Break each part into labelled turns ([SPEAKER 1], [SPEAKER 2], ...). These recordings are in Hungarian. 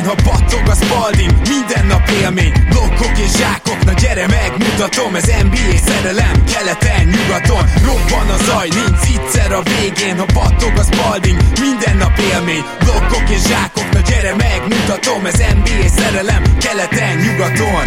[SPEAKER 1] végén, ha battog a spalding Minden nap élmény, blokkok és zsákok Na gyere megmutatom, ez NBA szerelem Keleten, nyugaton, robban a zaj Nincs egyszer a végén, ha battog a spalding Minden nap élmény, blokkok és zsákok Na gyere megmutatom, ez NBA szerelem Keleten, nyugaton.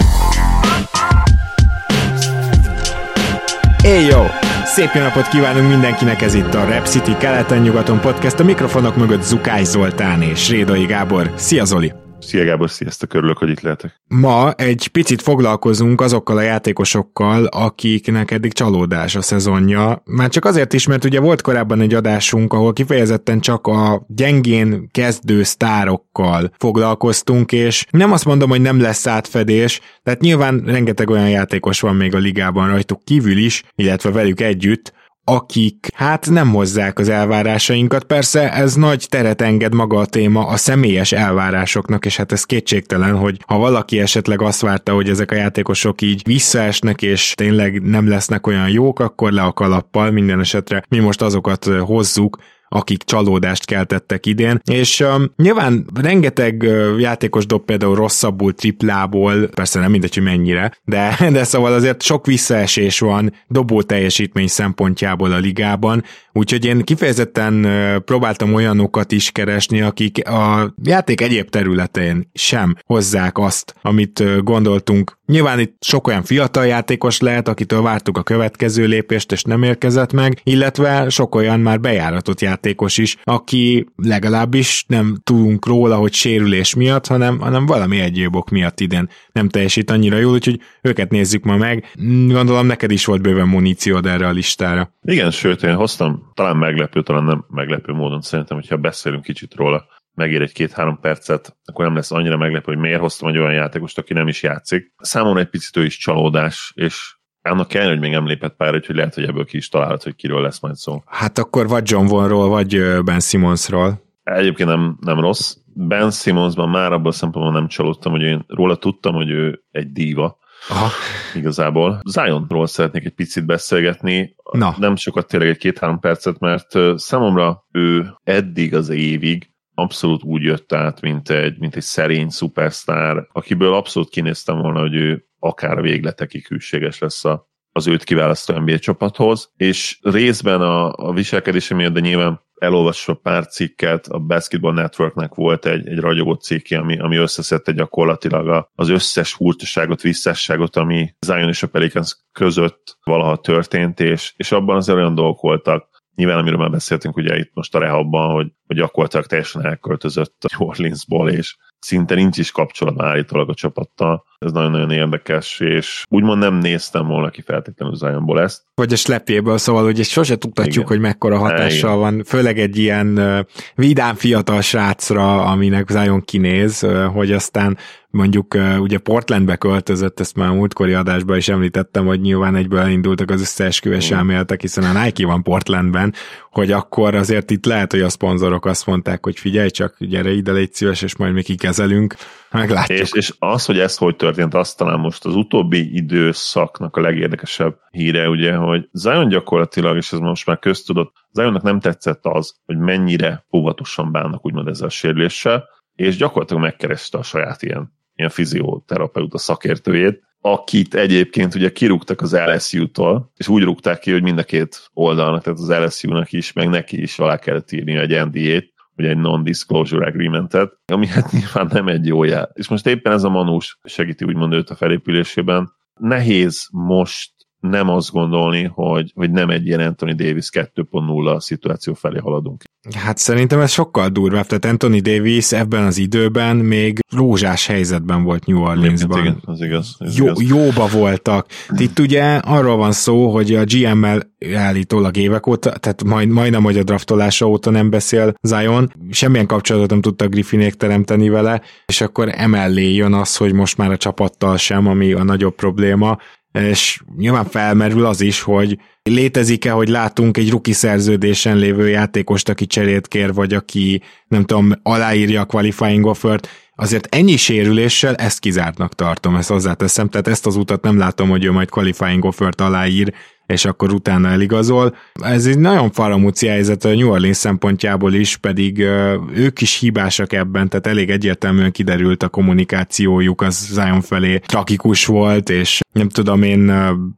[SPEAKER 2] Éj jó! Szép jó napot kívánunk mindenkinek, ez itt a Rep City keleten-nyugaton podcast, a mikrofonok mögött Zukály Zoltán és Rédai Gábor. Szia Zoli!
[SPEAKER 3] Szia Gábor, sziasztok, örülök, hogy itt lehetek.
[SPEAKER 2] Ma egy picit foglalkozunk azokkal a játékosokkal, akiknek eddig csalódás a szezonja. Már csak azért is, mert ugye volt korábban egy adásunk, ahol kifejezetten csak a gyengén kezdő sztárokkal foglalkoztunk, és nem azt mondom, hogy nem lesz átfedés, tehát nyilván rengeteg olyan játékos van még a ligában rajtuk kívül is, illetve velük együtt, akik hát nem hozzák az elvárásainkat. Persze ez nagy teret enged maga a téma a személyes elvárásoknak, és hát ez kétségtelen, hogy ha valaki esetleg azt várta, hogy ezek a játékosok így visszaesnek, és tényleg nem lesznek olyan jók, akkor le a kalappal, minden esetre mi most azokat hozzuk, akik csalódást keltettek idén, és um, nyilván rengeteg uh, játékos dob például rosszabbul triplából, persze nem mindegy, hogy mennyire, de, de szóval azért sok visszaesés van dobó teljesítmény szempontjából a ligában, úgyhogy én kifejezetten próbáltam olyanokat is keresni, akik a játék egyéb területén sem hozzák azt, amit gondoltunk. Nyilván itt sok olyan fiatal játékos lehet, akitől vártuk a következő lépést, és nem érkezett meg, illetve sok olyan már bejáratott játékos is, aki legalábbis nem tudunk róla, hogy sérülés miatt, hanem, hanem valami egyéb ok miatt idén nem teljesít annyira jól, úgyhogy őket nézzük ma meg. Gondolom neked is volt bőven muníciód erre a listára.
[SPEAKER 3] Igen, sőt, én hoztam talán meglepő, talán nem meglepő módon szerintem, hogyha beszélünk kicsit róla, megér egy két-három percet, akkor nem lesz annyira meglepő, hogy miért hoztam egy olyan játékost, aki nem is játszik. Számomra egy picit ő is csalódás, és annak kell, hogy még nem lépett pár, hogy lehet, hogy ebből ki is találhat, hogy kiről lesz majd szó.
[SPEAKER 2] Hát akkor vagy John Vonról, vagy Ben Simmonsról.
[SPEAKER 3] Egyébként nem, nem rossz. Ben Simmonsban már abban a szempontból nem csalódtam, hogy én róla tudtam, hogy ő egy díva, Aha. igazából. Zionról szeretnék egy picit beszélgetni, Na. nem sokat tényleg egy két-három percet, mert számomra ő eddig az évig abszolút úgy jött át, mint egy, mint egy szerény szupersztár, akiből abszolút kinéztem volna, hogy ő akár végletekig hűséges lesz a, az őt kiválasztó NBA csapathoz, és részben a, a viselkedése miatt, de nyilván elolvasva pár cikket, a Basketball Networknek volt egy, egy ragyogó cikke, ami, ami összeszedte gyakorlatilag az összes hurtaságot, visszásságot, ami Zion és a Pelicans között valaha történt, és, és abban azért olyan dolgok voltak, Nyilván, amiről már beszéltünk ugye itt most a rehabban, hogy, hogy gyakorlatilag teljesen elköltözött a Orleansból, és szinte nincs is kapcsolat állítólag a csapattal. Ez nagyon-nagyon érdekes, és úgymond nem néztem volna ki feltétlenül Zionból ezt.
[SPEAKER 2] Vagy a slepjéből, szóval hogy sose tudhatjuk, Igen. hogy mekkora hatással Igen. van, főleg egy ilyen uh, vidám fiatal srácra, aminek Zion kinéz, uh, hogy aztán mondjuk uh, ugye Portlandbe költözött, ezt már a múltkori adásban is említettem, hogy nyilván egyből elindultak az összeesküvés elméletek, hiszen a Nike van Portlandben, hogy akkor azért itt lehet, hogy a szponzorok azt mondták, hogy figyelj csak, gyere ide, légy szíves, és majd mi kikezelünk, meglátjuk.
[SPEAKER 3] És, és az, hogy ez hogy történt, azt talán most az utóbbi időszaknak a legérdekesebb híre, ugye, hogy Zion gyakorlatilag, és ez most már köztudott, Zionnak nem tetszett az, hogy mennyire óvatosan bánnak úgymond ezzel a sérüléssel, és gyakorlatilag megkereste a saját ilyen, ilyen fizioterapeuta szakértőjét, akit egyébként ugye kirúgtak az LSU-tól, és úgy rúgták ki, hogy mind a két oldalnak, tehát az LSU-nak is, meg neki is alá kellett írni egy NDA-t, ugye egy non-disclosure agreementet, ami hát nyilván nem egy jó jel. És most éppen ez a manus segíti úgymond őt a felépülésében. Nehéz most nem azt gondolni, hogy, hogy nem egy ilyen Anthony Davis 2.0 szituáció felé haladunk.
[SPEAKER 2] Hát szerintem ez sokkal durvább, tehát Anthony Davis ebben az időben még rózsás helyzetben volt New Orleansban.
[SPEAKER 3] Igen, az igaz.
[SPEAKER 2] Az Jó, igaz. Jóba voltak. Itt ugye arról van szó, hogy a GM-mel állítólag évek óta, tehát majd, majdnem, hogy a draftolása óta nem beszél Zion, semmilyen kapcsolatot nem tudtak Griffinék teremteni vele, és akkor emellé jön az, hogy most már a csapattal sem, ami a nagyobb probléma, és nyilván felmerül az is, hogy létezik-e, hogy látunk egy ruki szerződésen lévő játékost, aki cserét kér, vagy aki, nem tudom, aláírja a qualifying offert, azért ennyi sérüléssel ezt kizártnak tartom, ezt hozzáteszem, tehát ezt az utat nem látom, hogy ő majd qualifying offert aláír és akkor utána eligazol. Ez egy nagyon faramúci helyzet a New Orleans szempontjából is, pedig ők is hibásak ebben, tehát elég egyértelműen kiderült a kommunikációjuk az Zion felé tragikus volt, és nem tudom én,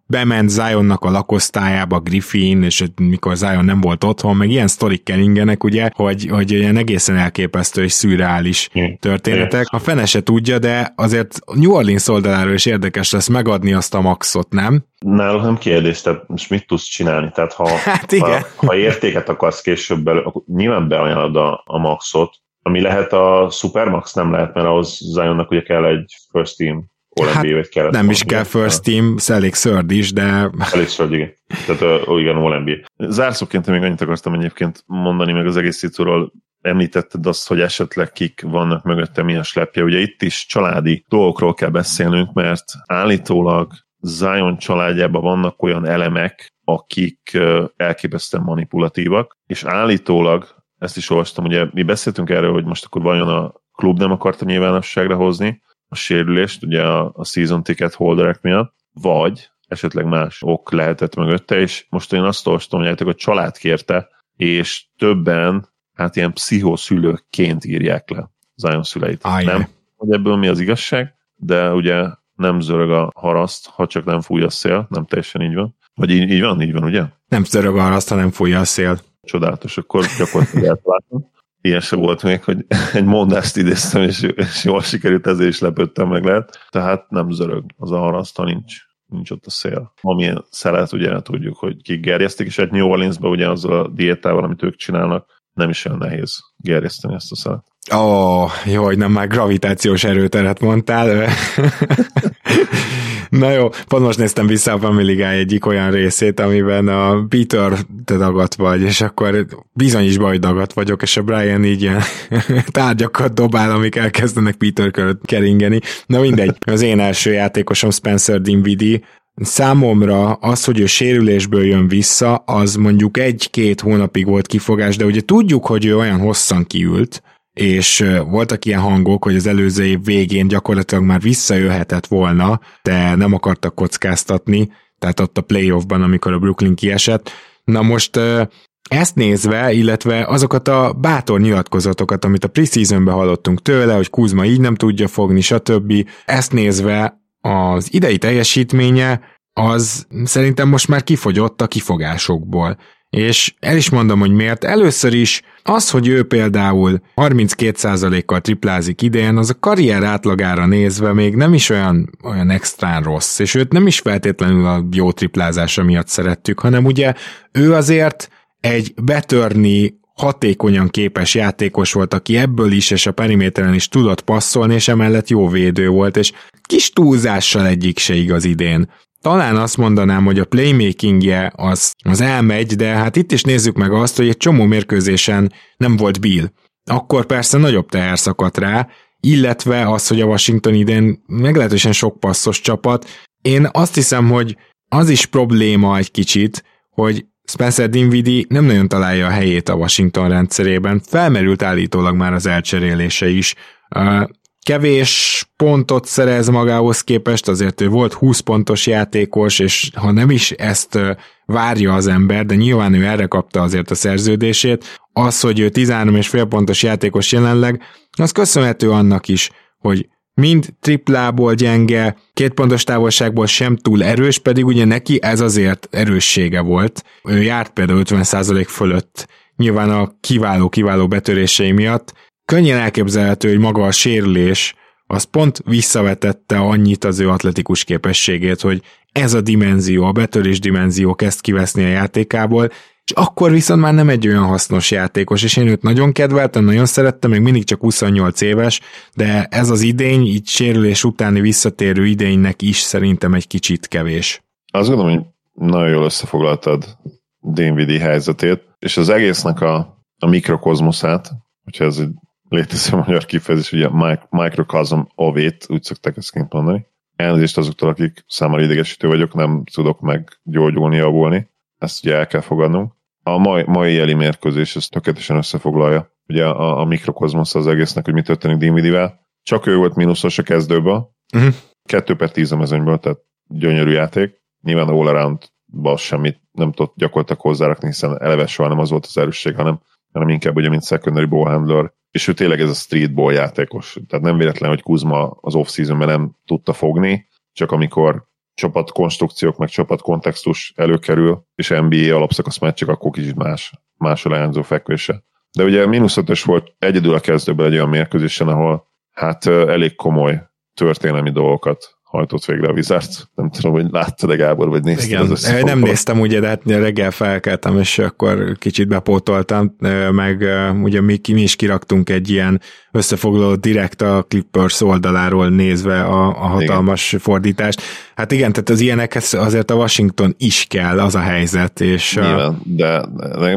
[SPEAKER 2] bement Zionnak a lakosztályába Griffin, és mikor Zion nem volt otthon, meg ilyen sztorik keringenek, ugye, hogy, hogy ilyen egészen elképesztő és szürreális történetek. A fene se tudja, de azért New Orleans oldaláról is érdekes lesz megadni azt a maxot, nem?
[SPEAKER 3] Nálam nem kérdés, tehát most mit tudsz csinálni? Tehát ha, hát igen. ha, ha értéket akarsz később belőle, akkor nyilván beajánlod a, a maxot, ami lehet a Supermax, nem lehet, mert ahhoz Zionnak ugye kell egy first team
[SPEAKER 2] all hát vagy kellett. Nem is kell first team, elég third is, de...
[SPEAKER 3] Elég third, igen. Tehát uh, igen, NBA. Zárszóként még annyit akartam egyébként mondani meg az egész szitúról, említetted azt, hogy esetleg kik vannak mögötte, milyen slepje. Ugye itt is családi dolgokról kell beszélnünk, mert állítólag Zion családjában vannak olyan elemek, akik elképesztően manipulatívak, és állítólag, ezt is olvastam, ugye mi beszéltünk erről, hogy most akkor vajon a klub nem akarta nyilvánosságra hozni a sérülést, ugye a, a season ticket holderek miatt, vagy esetleg más ok lehetett mögötte, és most én azt olvastam, hogy a család kérte, és többen hát ilyen pszichoszülőként írják le Zion szüleit. Ajj. Nem, hogy ebből mi az igazság, de ugye nem zörög a haraszt, ha csak nem fúj a szél, nem teljesen így van. Vagy így, így van, így van, ugye?
[SPEAKER 2] Nem zörög a haraszt, ha nem fújja a szél.
[SPEAKER 3] Csodálatos, akkor gyakorlatilag eltaláltam. Ilyen se volt még, hogy egy mondást idéztem, és, és jól sikerült, ezért is lepődtem meg lehet. Tehát nem zörög az a haraszt, ha nincs, nincs ott a szél. Amilyen szelet, ugye tudjuk, hogy kik gerjesztik, és egy New Orleansban ugye azzal a diétával, amit ők csinálnak, nem is olyan nehéz gerjeszteni ezt a szelet.
[SPEAKER 2] Ó, oh, jó, hogy nem már gravitációs erőteret mondtál. Na jó, pont most néztem vissza a Family Guy egyik olyan részét, amiben a Peter te dagat vagy, és akkor bizony is dagat vagyok, és a Brian így ilyen tárgyakat dobál, amik elkezdenek Peter körött keringeni. Na mindegy, az én első játékosom Spencer Dinwiddie, Számomra az, hogy ő sérülésből jön vissza, az mondjuk egy-két hónapig volt kifogás, de ugye tudjuk, hogy ő olyan hosszan kiült, és voltak ilyen hangok, hogy az előző év végén gyakorlatilag már visszajöhetett volna, de nem akartak kockáztatni, tehát ott a playoffban, amikor a Brooklyn kiesett. Na most ezt nézve, illetve azokat a bátor nyilatkozatokat, amit a preseasonben hallottunk tőle, hogy Kuzma így nem tudja fogni, stb. Ezt nézve az idei teljesítménye az szerintem most már kifogyott a kifogásokból. És el is mondom, hogy miért. Először is az, hogy ő például 32%-kal triplázik idén, az a karrier átlagára nézve még nem is olyan, olyan extrán rossz, és őt nem is feltétlenül a jó triplázása miatt szerettük, hanem ugye ő azért egy betörni hatékonyan képes játékos volt, aki ebből is és a periméteren is tudott passzolni, és emellett jó védő volt, és kis túlzással egyik se igaz idén. Talán azt mondanám, hogy a playmakingje az, az elmegy, de hát itt is nézzük meg azt, hogy egy csomó mérkőzésen nem volt Bill. Akkor persze nagyobb teher szakadt rá, illetve az, hogy a Washington idén meglehetősen sok passzos csapat. Én azt hiszem, hogy az is probléma egy kicsit, hogy Spencer Dinwiddie nem nagyon találja a helyét a Washington rendszerében, felmerült állítólag már az elcserélése is. Kevés pontot szerez magához képest, azért ő volt 20 pontos játékos, és ha nem is ezt várja az ember, de nyilván ő erre kapta azért a szerződését, az, hogy ő 13,5 pontos játékos jelenleg, az köszönhető annak is, hogy mind triplából gyenge, két pontos távolságból sem túl erős, pedig ugye neki ez azért erőssége volt. Ő járt például 50% fölött, nyilván a kiváló-kiváló betörései miatt. Könnyen elképzelhető, hogy maga a sérülés az pont visszavetette annyit az ő atletikus képességét, hogy ez a dimenzió, a betörés dimenzió kezd kiveszni a játékából, és akkor viszont már nem egy olyan hasznos játékos, és én őt nagyon kedveltem, nagyon szerettem, még mindig csak 28 éves, de ez az idény, így sérülés utáni visszatérő idénynek is szerintem egy kicsit kevés.
[SPEAKER 3] Azt gondolom, hogy nagyon jól összefoglaltad Dinwiddie helyzetét, és az egésznek a, a mikrokozmoszát, hogyha ez egy létező magyar kifejezés, ugye microcosm ovét, úgy szokták ezt mondani. Elnézést azoktól, akik számára idegesítő vagyok, nem tudok meggyógyulni, javulni ezt ugye el kell fogadnunk. A mai, mai jeli mérkőzés ezt tökéletesen összefoglalja. Ugye a, a mikrokozmosz az egésznek, hogy mi történik Dinwiddie-vel. Csak ő volt mínuszos a kezdőből. Uh-huh. 2 per 10 a mezőnyből, tehát gyönyörű játék. Nyilván all around semmit nem tudott gyakorlatilag hozzárakni, hiszen eleve soha nem az volt az erősség, hanem, hanem inkább ugye, mint secondary ball handler, és ő tényleg ez a street ball játékos. Tehát nem véletlen, hogy Kuzma az off-seasonben nem tudta fogni, csak amikor csapatkonstrukciók, meg csapatkontextus előkerül, és NBA alapszakasz meccsek, akkor kicsit más, más a leányzó fekvése. De ugye mínusz ötös volt egyedül a kezdőben egy olyan mérkőzésen, ahol hát elég komoly történelmi dolgokat hajtott végre a Wizards. Nem tudom, hogy láttad-e Gábor, vagy nézted
[SPEAKER 2] Igen, az Nem néztem ugye, de hát reggel felkeltem, és akkor kicsit bepótoltam, meg ugye mi, mi is kiraktunk egy ilyen összefoglaló direkt a Clippers oldaláról nézve a, a hatalmas igen. fordítást. Hát igen, tehát az ilyenekhez azért a Washington is kell, az a helyzet, és...
[SPEAKER 3] Nyilván, de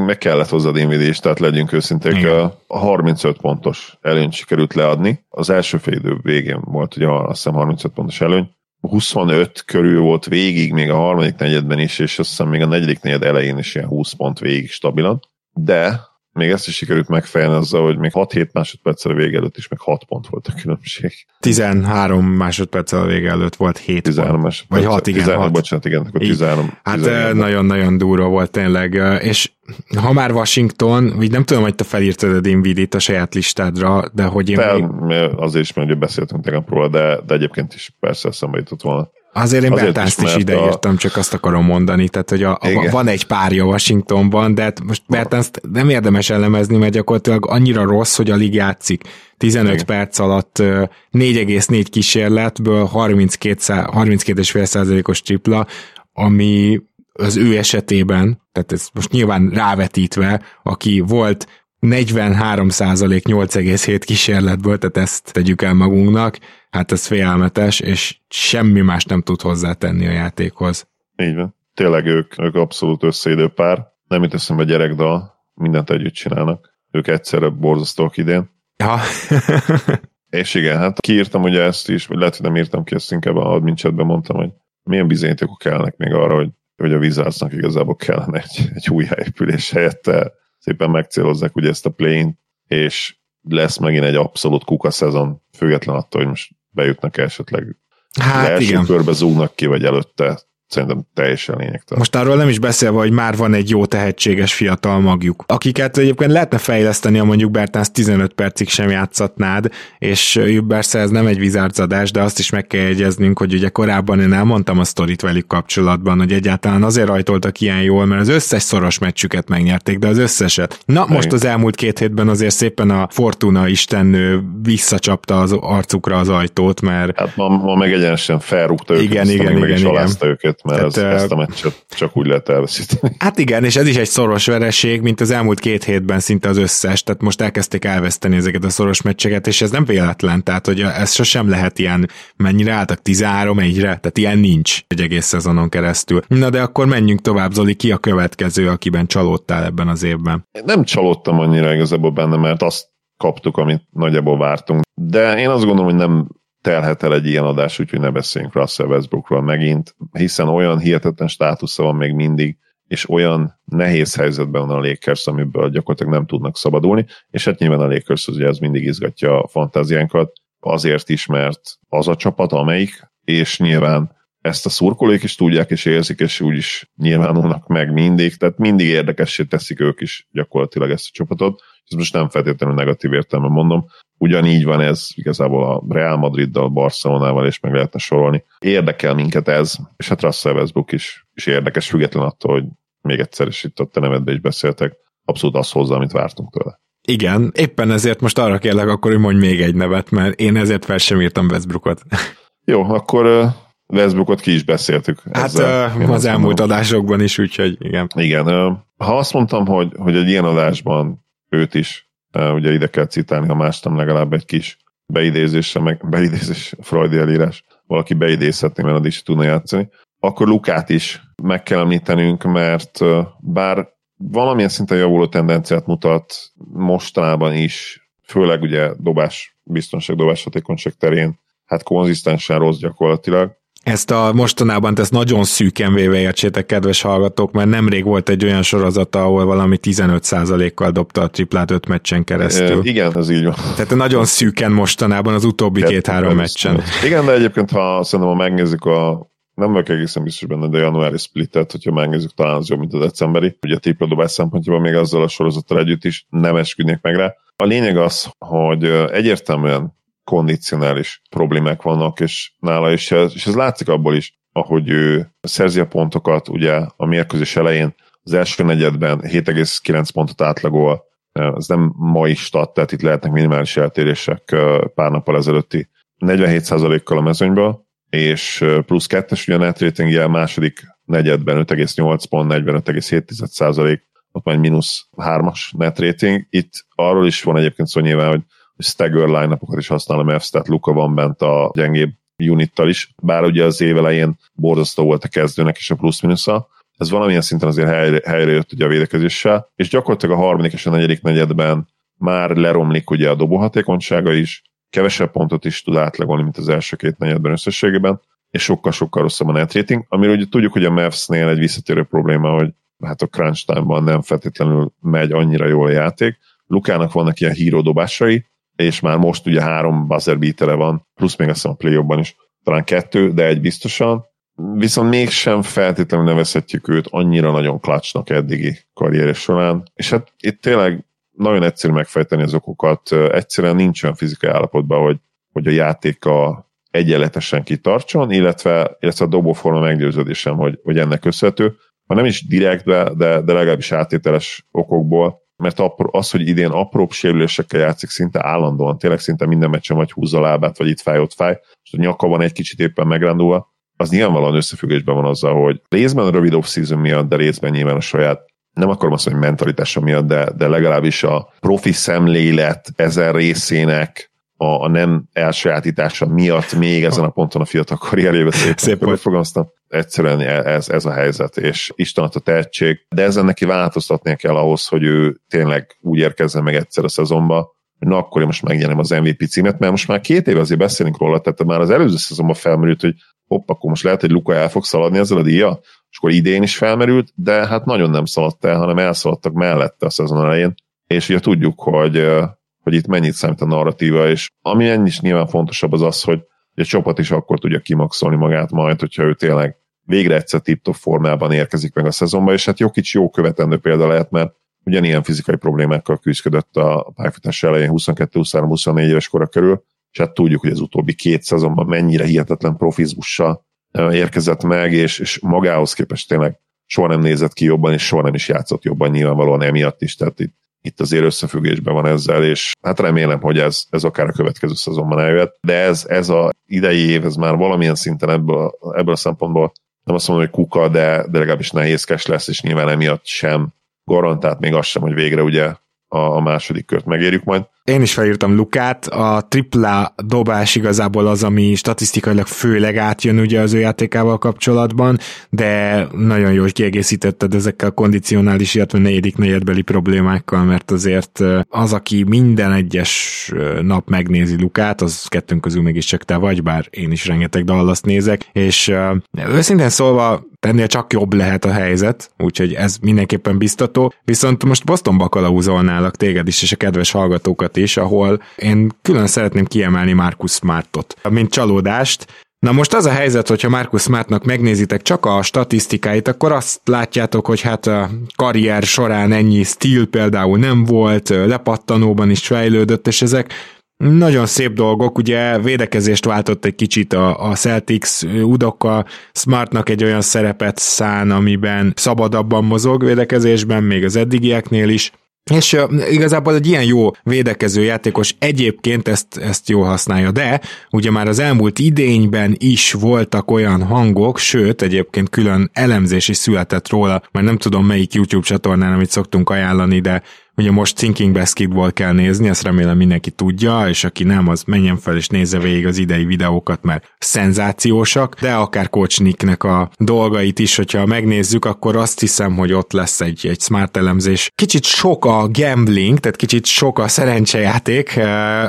[SPEAKER 3] meg kellett hozzá Dinwiddie is, tehát legyünk őszinték, a 35 pontos előnyt sikerült leadni. Az első fél idő végén volt ugye azt hiszem 35 pontos előny, 25 körül volt végig, még a harmadik negyedben is, és azt hiszem még a negyedik negyed elején is ilyen 20 pont végig stabilan, de még ezt is sikerült megfejelni azzal, hogy még 6-7 másodperccel a vége előtt is meg 6 pont volt a különbség.
[SPEAKER 2] 13 másodperccel a vége előtt volt 7 13 pont. Vagy 6, igen. 13,
[SPEAKER 3] 6. Bocsánat, igen, akkor 13.
[SPEAKER 2] Hát nagyon-nagyon durva volt tényleg, és ha már Washington, így nem tudom, hogy te felírtad a Dinvidit a saját listádra, de hogy én
[SPEAKER 3] Fel, még... Azért is, mert beszéltünk tegnap róla, de, de egyébként is persze eszembe jutott volna.
[SPEAKER 2] Azért én Bertánzt is, is ideírtam, a... csak azt akarom mondani, tehát hogy a, a, van egy párja Washingtonban, de hát most Bertánzt nem érdemes elemezni, mert gyakorlatilag annyira rossz, hogy alig játszik. 15 Igen. perc alatt 4,4 kísérletből 32,5 32 százalékos tripla, ami az ő esetében, tehát ez most nyilván rávetítve, aki volt 43 százalék 8,7 kísérletből, tehát ezt tegyük el magunknak, hát ez félelmetes, és semmi más nem tud hozzátenni a játékhoz.
[SPEAKER 3] Így van. Tényleg ők, ők abszolút összeidő pár. Nem itt eszembe gyerekdal, mindent együtt csinálnak. Ők egyszerre borzasztóak idén.
[SPEAKER 2] Ja.
[SPEAKER 3] és igen, hát kiírtam ugye ezt is, vagy lehet, hogy nem írtam ki, ezt inkább a admin mondtam, hogy milyen bizonyítékok kellnek még arra, hogy, hogy a Wizardsnak igazából kellene egy, egy új helyépülés helyette szépen megcélozzák ugye ezt a plane és lesz megint egy abszolút kuka szezon, független attól, hogy most bejutnak esetleg hát első igen. körbe zúgnak ki, vagy előtte szerintem teljesen lényegtelen.
[SPEAKER 2] Most arról nem is beszélve, hogy már van egy jó tehetséges fiatal magjuk, akiket egyébként lehetne fejleszteni, a mondjuk Bertánsz 15 percig sem játszatnád, és persze ez nem egy vizárzadás, de azt is meg kell jegyeznünk, hogy ugye korábban én elmondtam a sztorit velük kapcsolatban, hogy egyáltalán azért rajtoltak ilyen jól, mert az összes szoros meccsüket megnyerték, de az összeset. Na, most az elmúlt két hétben azért szépen a Fortuna istennő visszacsapta az arcukra az ajtót, mert...
[SPEAKER 3] Hát ma, ma meg egyenesen felrúgta őket,
[SPEAKER 2] igen, igen, igen, igen.
[SPEAKER 3] őket őket, mert Tehát, ez, ezt a meccset csak úgy lehet elveszíteni.
[SPEAKER 2] Hát igen, és ez is egy szoros vereség, mint az elmúlt két hétben szinte az összes, tehát most elkezdték elveszteni ezeket a szoros meccseket, és ez nem véletlen, tehát hogy ez sosem lehet ilyen, mennyire álltak 13 egyre, tehát ilyen nincs egy egész szezonon keresztül. Na de akkor menjünk tovább, Zoli, ki a következő, akiben csalódtál ebben az évben?
[SPEAKER 3] Nem csalódtam annyira igazából benne, mert azt kaptuk, amit nagyjából vártunk. De én azt gondolom, hogy nem telhet el egy ilyen adás, úgyhogy ne beszéljünk Russell Westbrookról megint, hiszen olyan hihetetlen státusza van még mindig, és olyan nehéz helyzetben van a Lakers, amiből gyakorlatilag nem tudnak szabadulni, és hát nyilván a Lakers ugye ez mindig izgatja a fantáziánkat, azért is, mert az a csapat, amelyik, és nyilván ezt a szurkolók is tudják és érzik, és úgy is nyilvánulnak meg mindig, tehát mindig érdekessé teszik ők is gyakorlatilag ezt a csapatot, ez most nem feltétlenül negatív értelme mondom, ugyanígy van ez igazából a Real Madriddal, Barcelonával, és meg lehetne sorolni. Érdekel minket ez, és hát Russell Westbrook is, is érdekes, független attól, hogy még egyszer is itt a te nevedbe is beszéltek, abszolút az hozzá, amit vártunk tőle.
[SPEAKER 2] Igen, éppen ezért most arra kérlek akkor, hogy mondj még egy nevet, mert én ezért fel sem írtam Westbrookot.
[SPEAKER 3] Jó, akkor Westbrookot ki is beszéltük.
[SPEAKER 2] Hát ezzel, az elmúlt adásokban is, úgyhogy igen.
[SPEAKER 3] Igen, ha azt mondtam, hogy, hogy egy ilyen adásban őt is ugye ide kell citálni, ha más nem legalább egy kis beidézésre, meg beidézés, Freudi elírás, valaki beidézhetné, mert is tudna játszani, akkor Lukát is meg kell említenünk, mert bár valamilyen szinten javuló tendenciát mutat mostanában is, főleg ugye dobás, biztonság, dobás hatékonyság terén, hát konzisztensen rossz gyakorlatilag,
[SPEAKER 2] ezt a mostanában ezt nagyon szűken véve értsétek, kedves hallgatók, mert nemrég volt egy olyan sorozata, ahol valami 15%-kal dobta a triplát öt meccsen keresztül.
[SPEAKER 3] E, igen, ez így van.
[SPEAKER 2] Tehát nagyon szűken mostanában az utóbbi két-három meccsen.
[SPEAKER 3] Igen, de egyébként, ha szerintem ha megnézzük a nem vagyok egészen biztos benne, de januári splittet, hogyha megnézzük, talán az jobb, mint a decemberi. Ugye a tripla dobás szempontjából még azzal a sorozattal együtt is nem esküdnék meg rá. A lényeg az, hogy egyértelműen kondicionális problémák vannak, és nála is, és ez látszik abból is, ahogy ő szerzi a pontokat, ugye a mérkőzés elején az első negyedben 7,9 pontot átlagol, ez nem mai stat, tehát itt lehetnek minimális eltérések pár nappal ezelőtti 47%-kal a mezőnyből, és plusz kettes ugye a net ratingje a második negyedben 5,8 pont, 45,7%, ott majd mínusz 3-as net rating. Itt arról is van egyébként szó nyilván, hogy stagger line is használ a Mavs, tehát Luka van bent a gyengébb unittal is, bár ugye az év elején borzasztó volt a kezdőnek és a plusz-minusza, ez valamilyen szinten azért helyre, helyre jött ugye a védekezéssel, és gyakorlatilag a harmadik és a negyedik negyedben már leromlik ugye a dobóhatékonysága is, kevesebb pontot is tud átlagolni, mint az első két negyedben összességében, és sokkal-sokkal rosszabb a net rating, amiről ugye tudjuk, hogy a Mavs-nél egy visszatérő probléma, hogy hát a crunch time-ban nem feltétlenül megy annyira jól a játék. Lukának vannak ilyen híró dobásai, és már most ugye három buzzer beatere van, plusz még azt hiszem a play is, talán kettő, de egy biztosan, viszont mégsem feltétlenül nevezhetjük őt annyira nagyon klacsnak eddigi karrieres során, és hát itt tényleg nagyon egyszerű megfejteni az okokat, egyszerűen nincs olyan fizikai állapotban, hogy, hogy a játéka egyenletesen kitartson, illetve, illetve a dobóforma meggyőződésem, hogy, hogy ennek köszönhető, ha nem is direkt, de, de, legalábbis átételes okokból, mert az, hogy idén apróbb sérülésekkel játszik szinte állandóan, tényleg szinte minden meccsen vagy húzza a lábát, vagy itt fáj, ott fáj, és a nyaka van egy kicsit éppen megrendulva, az nyilvánvalóan összefüggésben van azzal, hogy részben a rövid off-season miatt, de részben nyilván a saját nem akarom azt mondani, hogy mentalitása miatt, de, de legalábbis a profi szemlélet ezen részének a, a nem elsajátítása miatt még ezen a ponton a fiatal karrierjébe szépen, szépen fogalmaztam. Egyszerűen e, ez, ez a helyzet, és Isten a tehetség, de ezen neki változtatnia kell ahhoz, hogy ő tényleg úgy érkezzen meg egyszer a szezonba, hogy na akkor én most megnyerem az MVP címet, mert most már két éve azért beszélünk róla, tehát már az előző szezonban felmerült, hogy hopp, akkor most lehet, hogy Luka el fog szaladni ezzel a díja, és akkor idén is felmerült, de hát nagyon nem szaladt el, hanem elszaladtak mellette a szezon elején, és ugye tudjuk, hogy, hogy itt mennyit számít a narratíva, és ami ennyi is nyilván fontosabb az az, hogy a csapat is akkor tudja kimaxolni magát majd, hogyha ő tényleg végre egyszer tip formában érkezik meg a szezonba, és hát jó kicsi jó követendő példa lehet, mert ugyanilyen fizikai problémákkal küzdött a pályafutás elején 22-23-24 éves kora körül, és hát tudjuk, hogy az utóbbi két szezonban mennyire hihetetlen profizmussal érkezett meg, és, és magához képest tényleg soha nem nézett ki jobban, és soha nem is játszott jobban nyilvánvalóan emiatt is, tehát itt, itt azért összefüggésben van ezzel, és hát remélem, hogy ez, ez akár a következő szezonban eljöhet, de ez, ez a idei év, ez már valamilyen szinten ebből, ebből a szempontból nem azt mondom, hogy kuka, de, de legalábbis nehézkes lesz, és nyilván emiatt sem garantált még az sem, hogy végre ugye a, második kört megérjük majd.
[SPEAKER 2] Én is felírtam Lukát, a tripla dobás igazából az, ami statisztikailag főleg átjön ugye az ő játékával kapcsolatban, de nagyon jól kiegészítetted ezekkel a kondicionális, illetve negyedik negyedbeli problémákkal, mert azért az, aki minden egyes nap megnézi Lukát, az kettőnk közül mégiscsak te vagy, bár én is rengeteg dallaszt nézek, és őszintén szólva ennél csak jobb lehet a helyzet, úgyhogy ez mindenképpen biztató. Viszont most Bostonba kalauzolnálak téged is, és a kedves hallgatókat is, ahol én külön szeretném kiemelni Marcus Smartot, mint csalódást, Na most az a helyzet, hogyha Marcus Smartnak megnézitek csak a statisztikáit, akkor azt látjátok, hogy hát a karrier során ennyi stíl például nem volt, lepattanóban is fejlődött, és ezek nagyon szép dolgok, ugye védekezést váltott egy kicsit a, a Celtics, Udoka Smartnak egy olyan szerepet szán, amiben szabadabban mozog védekezésben, még az eddigieknél is, és igazából egy ilyen jó védekező játékos egyébként ezt, ezt jól használja, de ugye már az elmúlt idényben is voltak olyan hangok, sőt egyébként külön elemzés is született róla, mert nem tudom melyik YouTube csatornán, amit szoktunk ajánlani, de Ugye most Thinking Basketball kell nézni, ezt remélem mindenki tudja, és aki nem, az menjen fel és nézze végig az idei videókat, mert szenzációsak, de akár Coach a dolgait is, hogyha megnézzük, akkor azt hiszem, hogy ott lesz egy, egy smart elemzés. Kicsit sok a gambling, tehát kicsit sok a szerencsejáték,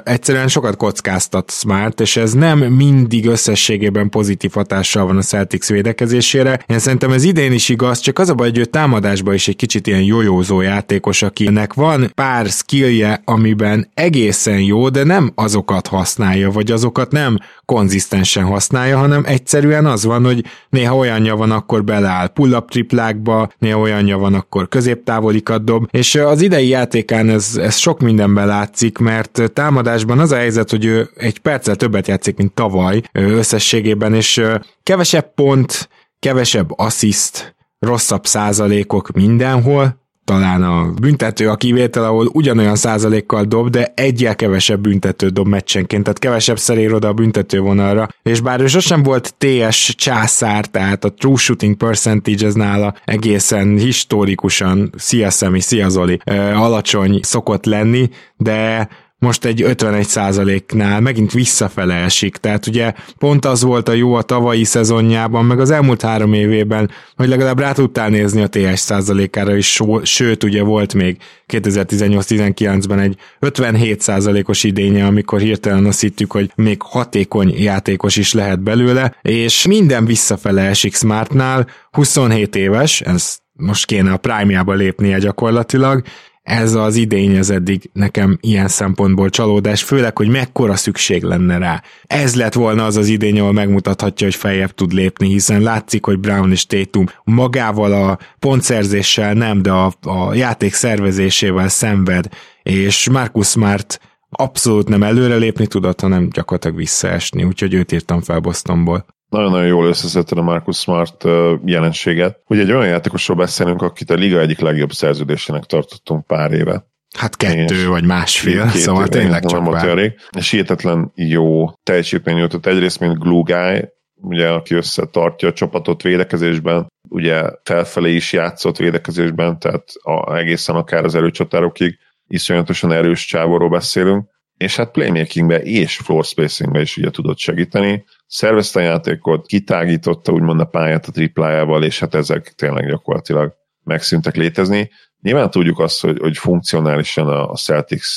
[SPEAKER 2] egyszerűen sokat kockáztat smart, és ez nem mindig összességében pozitív hatással van a Celtics védekezésére. Én szerintem ez idén is igaz, csak az a baj, hogy ő támadásban is egy kicsit ilyen jójózó játékos, akinek van pár skillje, amiben egészen jó, de nem azokat használja, vagy azokat nem konzisztensen használja, hanem egyszerűen az van, hogy néha olyanja van, akkor beleáll pull-up triplákba, néha olyanja van, akkor középtávolikat dob, és az idei játékán ez, ez sok mindenben látszik, mert támadásban az a helyzet, hogy ő egy perccel többet játszik, mint tavaly összességében, és kevesebb pont, kevesebb assziszt, rosszabb százalékok mindenhol, talán a büntető a kivétel, ahol ugyanolyan százalékkal dob, de egyel kevesebb büntető dob meccsenként, tehát kevesebb ér oda a büntető vonalra, és bár ő sosem volt TS császár, tehát a true shooting percentage az nála egészen historikusan, szia Szemi, szia Zoli, alacsony szokott lenni, de most egy 51%-nál megint visszafele esik, tehát ugye pont az volt a jó a tavalyi szezonjában, meg az elmúlt három évében, hogy legalább rá tudtál nézni a TS százalékára is, sőt ugye volt még 2018-19-ben egy 57%-os idénye, amikor hirtelen azt hittük, hogy még hatékony játékos is lehet belőle, és minden visszafele esik Smartnál, 27 éves, ez most kéne a prime-jába lépnie gyakorlatilag, ez az idény az eddig nekem ilyen szempontból csalódás, főleg, hogy mekkora szükség lenne rá. Ez lett volna az az idény, ahol megmutathatja, hogy feljebb tud lépni, hiszen látszik, hogy Brown és Tatum magával a pontszerzéssel nem, de a, a játék szervezésével szenved, és Marcus Smart abszolút nem előrelépni tudott, hanem gyakorlatilag visszaesni, úgyhogy őt írtam fel Bostonból
[SPEAKER 3] nagyon-nagyon jól összeszedted a Marcus Smart jelenséget. Ugye egy olyan játékosról beszélünk, akit a liga egyik legjobb szerződésének tartottunk pár éve.
[SPEAKER 2] Hát kettő és vagy másfél, két, szóval két, tényleg csak
[SPEAKER 3] elég. És hihetetlen jó teljesítmény jutott egyrészt, mint glue guy, ugye, aki összetartja a csapatot védekezésben, ugye felfelé is játszott védekezésben, tehát a, egészen akár az előcsatárokig iszonyatosan erős csávorról beszélünk, és hát playmakingbe és floor spacingbe is ugye tudott segíteni. Szervezte a játékot, kitágította úgymond a pályát a triplájával, és hát ezek tényleg gyakorlatilag megszűntek létezni. Nyilván tudjuk azt, hogy, hogy funkcionálisan a Celtics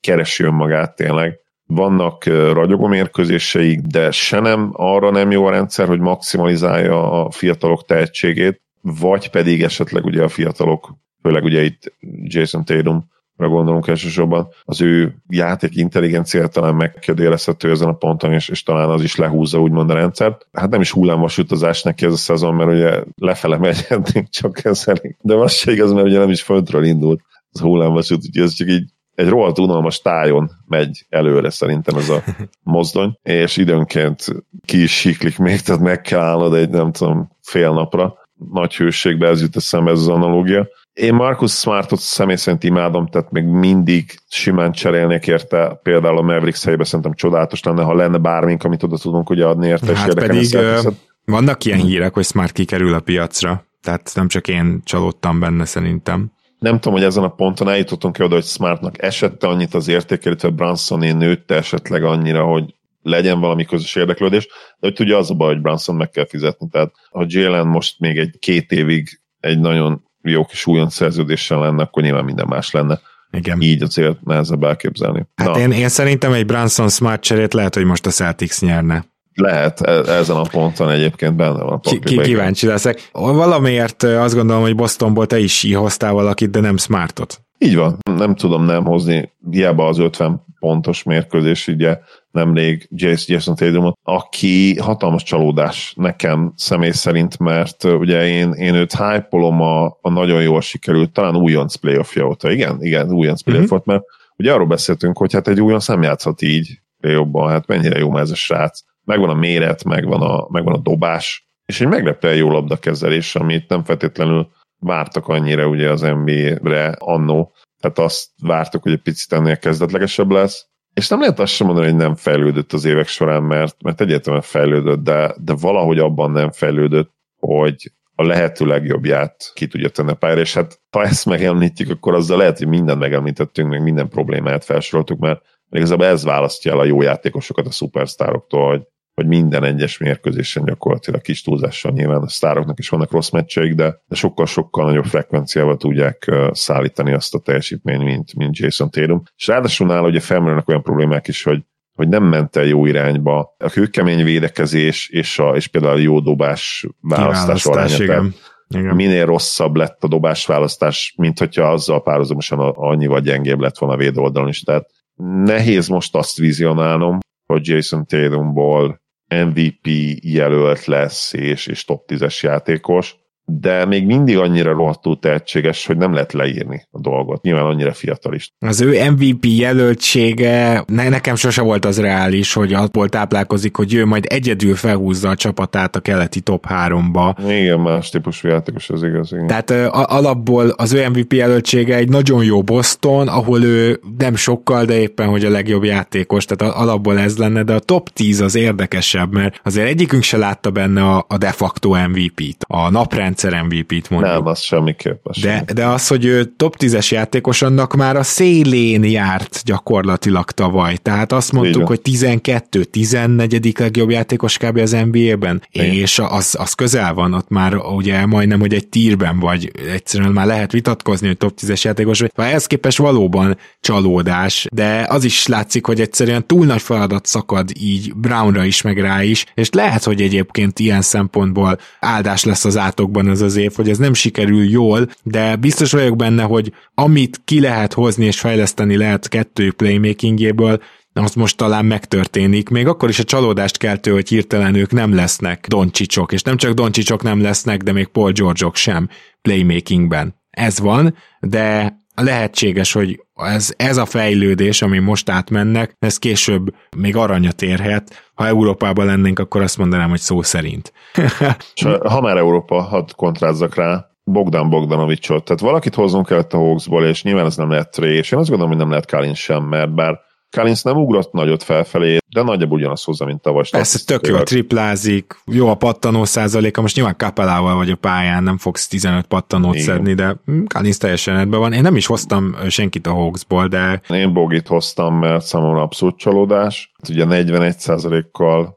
[SPEAKER 3] keresi önmagát tényleg, vannak ragyogó mérkőzéseik, de se nem arra nem jó a rendszer, hogy maximalizálja a fiatalok tehetségét, vagy pedig esetleg ugye a fiatalok, főleg ugye itt Jason Tatum gondolunk elsősorban, az ő játék intelligencia talán megkérdőjelezhető ezen a ponton, és, és talán az is lehúzza úgymond a rendszert. Hát nem is hullámvasutazás neki ez a szezon, mert ugye lefele megy eddig csak kezelik. De az se igaz, mert ugye nem is földről indult az hullámvasút, úgyhogy ez csak így egy rohadt unalmas tájon megy előre szerintem ez a mozdony, és időnként ki is siklik még, tehát meg kell állnod egy nem tudom fél napra. Nagy hőségbe ez jut eszembe ez az analógia. Én Marcus Smartot személy szerint imádom, tehát még mindig simán cserélnék érte, például a Mavericks helyébe szerintem csodálatos lenne, ha lenne bármink, amit oda tudunk ugye adni érte.
[SPEAKER 2] Hát pedig ö, vannak ilyen hírek, hogy Smart kikerül a piacra, tehát nem csak én csalódtam benne szerintem.
[SPEAKER 3] Nem tudom, hogy ezen a ponton eljutottunk oda, hogy Smartnak esette annyit az érték, illetve Bransoné nőtte esetleg annyira, hogy legyen valami közös érdeklődés, de hogy tudja az a baj, hogy Branson meg kell fizetni. Tehát ha Jalen most még egy két évig egy nagyon jó kis újon szerződéssel lenne, akkor nyilván minden más lenne. Igen. Így azért nehezebb elképzelni.
[SPEAKER 2] Hát Na. én, én szerintem egy Branson Smart cserét lehet, hogy most a Celtics nyerne.
[SPEAKER 3] Lehet, e, ezen a ponton egyébként benne van
[SPEAKER 2] a Ki, Kíváncsi leszek. Valamiért azt gondolom, hogy Bostonból te is hoztál valakit, de nem Smartot.
[SPEAKER 3] Így van, nem tudom nem hozni, hiába az 50 pontos mérkőzés, ugye nemrég Jason Tatum, aki hatalmas csalódás nekem személy szerint, mert ugye én, én őt hype a, a nagyon jól sikerült, talán újonc playoffja óta, igen, igen, újonc playoff uh-huh. volt, mert ugye arról beszéltünk, hogy hát egy újonc nem játszhat így jobban, hát mennyire jó ez a srác. Megvan a méret, megvan a, megvan a dobás, és egy meglepően jó labdakezelés, amit nem feltétlenül vártak annyira ugye az NBA-re annó, tehát azt vártuk, hogy egy picit ennél kezdetlegesebb lesz, és nem lehet azt sem mondani, hogy nem fejlődött az évek során, mert, mert egyértelműen fejlődött, de, de valahogy abban nem fejlődött, hogy a lehető legjobbját ki tudja tenni a pályára, és hát ha ezt megemlítjük, akkor azzal lehet, hogy mindent megemlítettünk, meg minden problémáját felsoroltuk, mert igazából ez választja el a jó játékosokat a szupersztároktól, hogy hogy minden egyes mérkőzésen gyakorlatilag kis túlzással nyilván a sztároknak is vannak rossz meccseik, de, de sokkal-sokkal nagyobb frekvenciával tudják szállítani azt a teljesítményt, mint, mint Jason Tatum. És ráadásul nála ugye felmerülnek olyan problémák is, hogy hogy nem ment el jó irányba. A kőkemény védekezés és, a, és például a jó dobás választás aránya. Igen. minél rosszabb lett a dobásválasztás, mint hogyha azzal párhuzamosan annyival gyengébb lett volna a védő oldalon is. Tehát nehéz most azt vizionálnom, hogy Jason Tatumból MVP jelölt lesz, és, és top 10-es játékos, de még mindig annyira rohadtul tehetséges, hogy nem lehet leírni a dolgot. Nyilván annyira fiatal is.
[SPEAKER 2] Az ő MVP jelöltsége ne, nekem sose volt az reális, hogy abból táplálkozik, hogy ő majd egyedül felhúzza a csapatát a keleti top 3-ba.
[SPEAKER 3] Igen, más típusú játékos, az igaz. Igen.
[SPEAKER 2] Tehát a, alapból az ő MVP jelöltsége egy nagyon jó Boston, ahol ő nem sokkal, de éppen, hogy a legjobb játékos, tehát alapból ez lenne, de a top 10 az érdekesebb, mert azért egyikünk se látta benne a, a de facto MVP-t. A naprend rendszer MVP-t mondjuk.
[SPEAKER 3] Nem, az semmiképp. Az
[SPEAKER 2] de, de az, hogy ő top 10-es játékos, annak már a szélén járt gyakorlatilag tavaly. Tehát azt mondtuk, Igen. hogy 12, 14. legjobb játékos kb. az NBA-ben, Igen. és az, az közel van, ott már ugye majdnem, hogy egy tírben vagy, egyszerűen már lehet vitatkozni, hogy top 10-es játékos vagy. Ehhez képest valóban csalódás, de az is látszik, hogy egyszerűen túl nagy feladat szakad így Brownra is, meg rá is, és lehet, hogy egyébként ilyen szempontból áldás lesz az átokban van ez az év, hogy ez nem sikerül jól, de biztos vagyok benne, hogy amit ki lehet hozni és fejleszteni lehet kettő playmakingjéből, az most talán megtörténik, még akkor is a csalódást keltő, hogy hirtelen ők nem lesznek Doncsicsok, és nem csak Doncsicsok nem lesznek, de még Paul Georgeok sem playmakingben. Ez van, de lehetséges, hogy ez, ez a fejlődés, ami most átmennek, ez később még aranyat érhet. Ha Európában lennénk, akkor azt mondanám, hogy szó szerint.
[SPEAKER 3] És ha már Európa, hadd kontrázzak rá, Bogdan Bogdanovicsot. Tehát valakit hoznunk kellett a Hawksból, és nyilván ez nem lehet Trey, és én azt gondolom, hogy nem lehet Kalin sem, mert bár Collins nem ugrott nagyot felfelé, de nagyjából ugyanaz hozza, mint tavaly.
[SPEAKER 2] Persze tök jó, triplázik, jó a pattanó százaléka, most nyilván kapelával vagy a pályán, nem fogsz 15 pattanót Igen. szedni, de Collins teljesen rendben van. Én nem is hoztam senkit a Hawksból, de...
[SPEAKER 3] Én Bogit hoztam, mert számomra abszolút csalódás. Hát ugye 41 százalékkal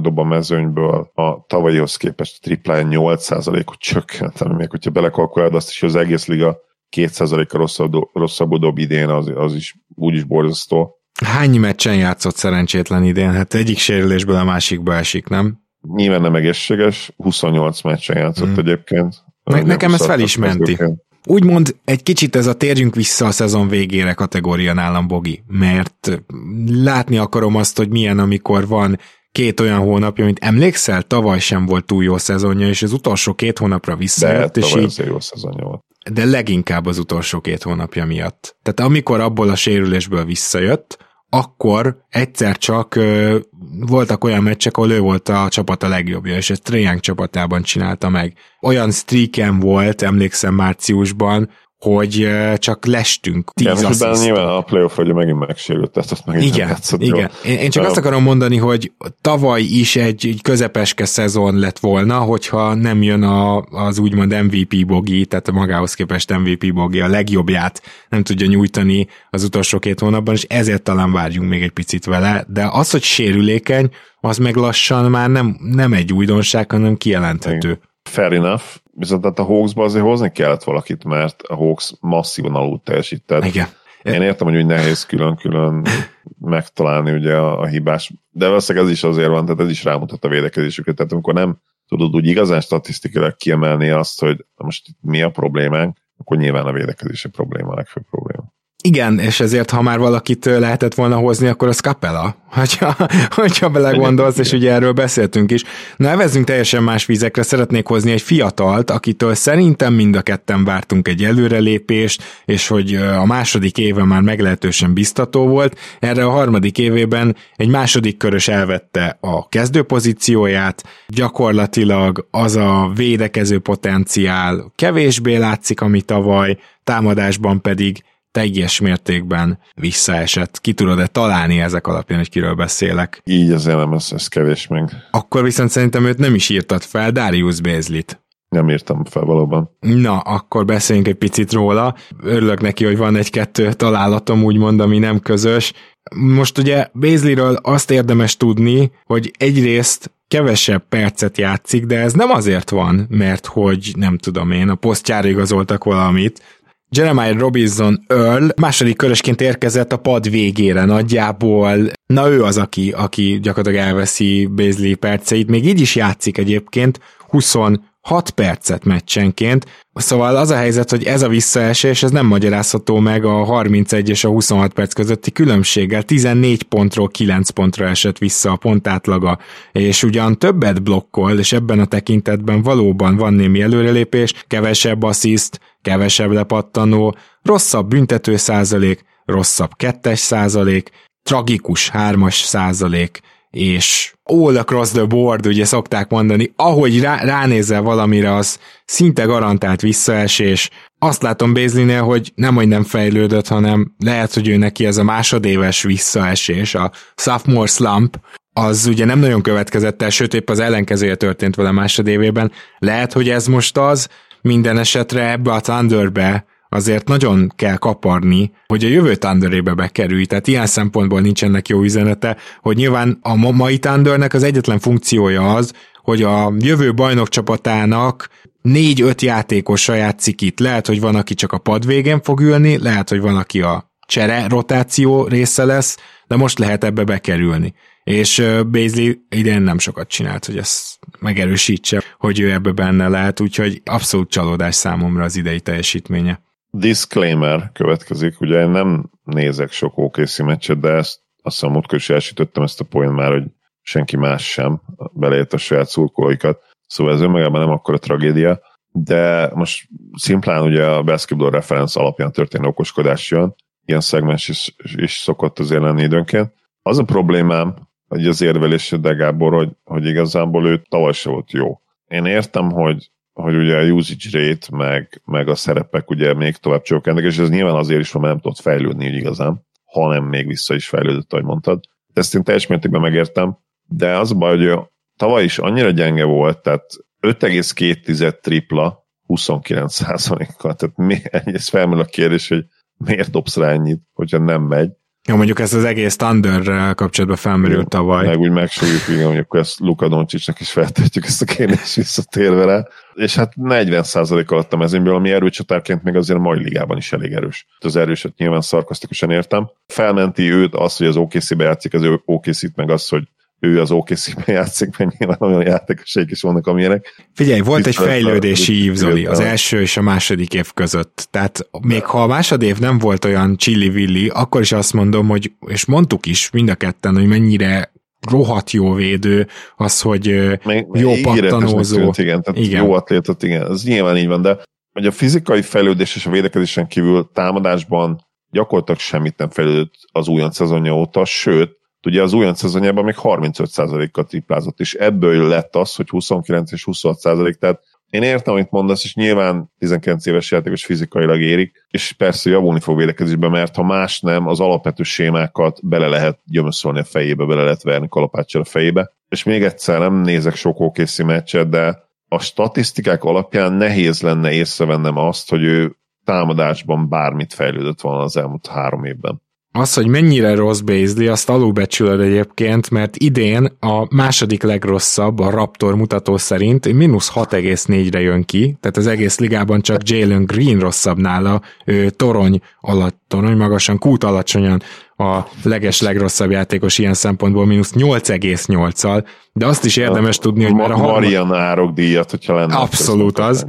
[SPEAKER 3] dob a mezőnyből, a tavalyihoz képest a triplája 8 százalékot csökkent, ami még hogyha belekalkulálod azt is, hogy az egész liga 2%-a rosszabb, rosszabb dob idén, az, az is úgyis borzasztó.
[SPEAKER 2] Hány meccsen játszott szerencsétlen idén? Hát egyik sérülésből a másikba esik, nem?
[SPEAKER 3] Nyilván nem egészséges, 28 meccsen játszott mm. egyébként.
[SPEAKER 2] Ne, nekem ez fel is menti. Úgymond egy kicsit ez a térjünk vissza a szezon végére kategória nálam, Bogi, mert látni akarom azt, hogy milyen, amikor van két olyan hónapja, mint emlékszel, tavaly sem volt túl jó szezonja, és az utolsó két hónapra visszajött,
[SPEAKER 3] De, és így... jó szezonja volt.
[SPEAKER 2] De leginkább az utolsó két hónapja miatt. Tehát amikor abból a sérülésből visszajött, akkor egyszer csak ö, voltak olyan meccsek, ahol ő volt a csapat a legjobbja, és ezt Trae csapatában csinálta meg. Olyan streaken volt, emlékszem márciusban, hogy csak lestünk.
[SPEAKER 3] Tíz Igen, nyilván a playoff hogy megint megsérült, tehát azt megint
[SPEAKER 2] igen, igen. Én, én csak azt akarom mondani, hogy tavaly is egy, egy közepeske szezon lett volna, hogyha nem jön a, az úgymond MVP bogi, tehát a magához képest MVP bogi a legjobbját nem tudja nyújtani az utolsó két hónapban, és ezért talán várjunk még egy picit vele, de az, hogy sérülékeny, az meg lassan már nem, nem egy újdonság, hanem kijelenthető. Igen.
[SPEAKER 3] Fair enough, viszont hát a Hawksba azért hozni kellett valakit, mert a Hawks masszívan alul teljesített. Igen. Én értem, hogy úgy nehéz külön-külön megtalálni ugye a, a hibás, de valószínűleg ez is azért van, tehát ez is rámutat a védekezésüket, tehát amikor nem tudod úgy igazán statisztikailag kiemelni azt, hogy most mi a problémánk, akkor nyilván a védekezési probléma a legfőbb probléma.
[SPEAKER 2] Igen, és ezért, ha már valakit lehetett volna hozni, akkor az Capella, hogyha, hogyha belegondolsz, és ugye erről beszéltünk is. Na, evezzünk teljesen más vízekre, szeretnék hozni egy fiatalt, akitől szerintem mind a ketten vártunk egy előrelépést, és hogy a második éve már meglehetősen biztató volt. Erre a harmadik évében egy második körös elvette a kezdőpozícióját, gyakorlatilag az a védekező potenciál kevésbé látszik, ami tavaly, támadásban pedig teljes mértékben visszaesett. Ki tudod-e találni ezek alapján, hogy kiről beszélek?
[SPEAKER 3] Így nem, ez, ez kevés meg.
[SPEAKER 2] Akkor viszont szerintem őt nem is írtad fel, Darius Bézlit.
[SPEAKER 3] Nem írtam fel valóban.
[SPEAKER 2] Na, akkor beszéljünk egy picit róla. Örülök neki, hogy van egy-kettő találatom, úgymond, ami nem közös. Most ugye Bézliről azt érdemes tudni, hogy egyrészt kevesebb percet játszik, de ez nem azért van, mert hogy nem tudom én, a posztjára igazoltak valamit, Jeremiah Robinson Earl második körösként érkezett a pad végére nagyjából. Na ő az, aki, aki gyakorlatilag elveszi Bézli perceit. Még így is játszik egyébként, 26 6 percet meccsenként, Szóval az a helyzet, hogy ez a visszaesés, ez nem magyarázható meg a 31 és a 26 perc közötti különbséggel. 14 pontról 9 pontra esett vissza a pontátlaga, és ugyan többet blokkol, és ebben a tekintetben valóban van némi előrelépés, kevesebb assziszt, kevesebb lepattanó, rosszabb büntető százalék, rosszabb kettes százalék, tragikus hármas százalék, és all across the board, ugye szokták mondani, ahogy rá, ránézel valamire, az szinte garantált visszaesés. Azt látom Bézlinél, hogy nem, hogy nem fejlődött, hanem lehet, hogy ő neki ez a másodéves visszaesés, a sophomore slump, az ugye nem nagyon következett el, sőt épp az ellenkezője történt vele másodévében. Lehet, hogy ez most az, minden esetre ebbe a Thunderbe azért nagyon kell kaparni, hogy a jövő Thunderébe bekerülj, tehát ilyen szempontból nincsenek jó üzenete, hogy nyilván a mai Thundernek az egyetlen funkciója az, hogy a jövő bajnok csapatának négy-öt játékos játszik itt. Lehet, hogy van, aki csak a pad végén fog ülni, lehet, hogy van, aki a csere rotáció része lesz, de most lehet ebbe bekerülni. És Baisley idén nem sokat csinált, hogy ezt megerősítse, hogy ő ebbe benne lehet, úgyhogy abszolút csalódás számomra az idei teljesítménye.
[SPEAKER 3] Disclaimer következik, ugye én nem nézek sok OKC meccset, de ezt azt hiszem múltkor is elsütöttem ezt a poén már, hogy senki más sem, beleért a saját szurkolóikat, szóval ez önmagában nem akkora tragédia, de most szimplán ugye a basketball reference alapján történő okoskodás jön, ilyen szegmens is, is szokott azért lenni időnként. Az a problémám, hogy az érvelésed, Gábor, hogy, hogy igazából ő tavaly se volt jó. Én értem, hogy hogy ugye a usage rate, meg, meg a szerepek ugye még tovább csökkennek, és ez nyilván azért is van, mert nem tudott fejlődni így igazán, hanem még vissza is fejlődött, ahogy mondtad. Ezt én teljes mértékben megértem, de az a baj, hogy tavaly is annyira gyenge volt, tehát 5,2 tripla 29 százalékkal, tehát mi, ez felmerül a kérdés, hogy miért dobsz rá ennyit, hogyha nem megy,
[SPEAKER 2] Ja, mondjuk ez az egész Thunder kapcsolatban felmerült tavaly.
[SPEAKER 3] Meg úgy megsúlyjuk, igen, akkor ezt Luka Doncsicsnak is feltehetjük ezt a kérdést visszatérve rá. És hát 40% alatt a mezőnyből, ami erőcsatárként még azért a mai ligában is elég erős. Az erőset nyilván szarkasztikusan értem. Felmenti őt az, hogy az OKC-be játszik, az ő OKC-t, meg az, hogy ő az OKC-ben játszik, mert nyilván olyan játékosaik is vannak, amilyenek.
[SPEAKER 2] Figyelj, volt egy fejlődési ív, Zoli, az első és a második év között. Tehát még ha a második év nem volt olyan chilli-villi, akkor is azt mondom, hogy, és mondtuk is mind a ketten, hogy mennyire rohadt jó védő, az, hogy még, jó pattanózó. Tűnt,
[SPEAKER 3] igen, tehát igen. jó atlétot, igen, ez nyilván így van, de hogy a fizikai fejlődés és a védekezésen kívül támadásban gyakorlatilag semmit nem fejlődött az újonc szezonja óta, sőt, ugye az újonc szezonjában még 35%-kal triplázott, és ebből lett az, hogy 29 és 26%, tehát én értem, amit mondasz, és nyilván 19 éves játékos fizikailag érik, és persze javulni fog védekezésbe, mert ha más nem, az alapvető sémákat bele lehet gyömöszolni a fejébe, bele lehet verni kalapáccsal a fejébe. És még egyszer nem nézek sok ókészi meccset, de a statisztikák alapján nehéz lenne észrevennem azt, hogy ő támadásban bármit fejlődött volna az elmúlt három évben.
[SPEAKER 2] Az, hogy mennyire rossz Beasley, azt alulbecsülöd egyébként, mert idén a második legrosszabb a Raptor mutató szerint mínusz 6,4-re jön ki, tehát az egész ligában csak Jalen Green rosszabb nála, ő torony alatt, torony magasan, kút alacsonyan a leges legrosszabb játékos ilyen szempontból, mínusz 8,8-al, de azt is érdemes tudni, hogy már a
[SPEAKER 3] harmad... Marian árok díjat, hogyha lenne.
[SPEAKER 2] Abszolút az,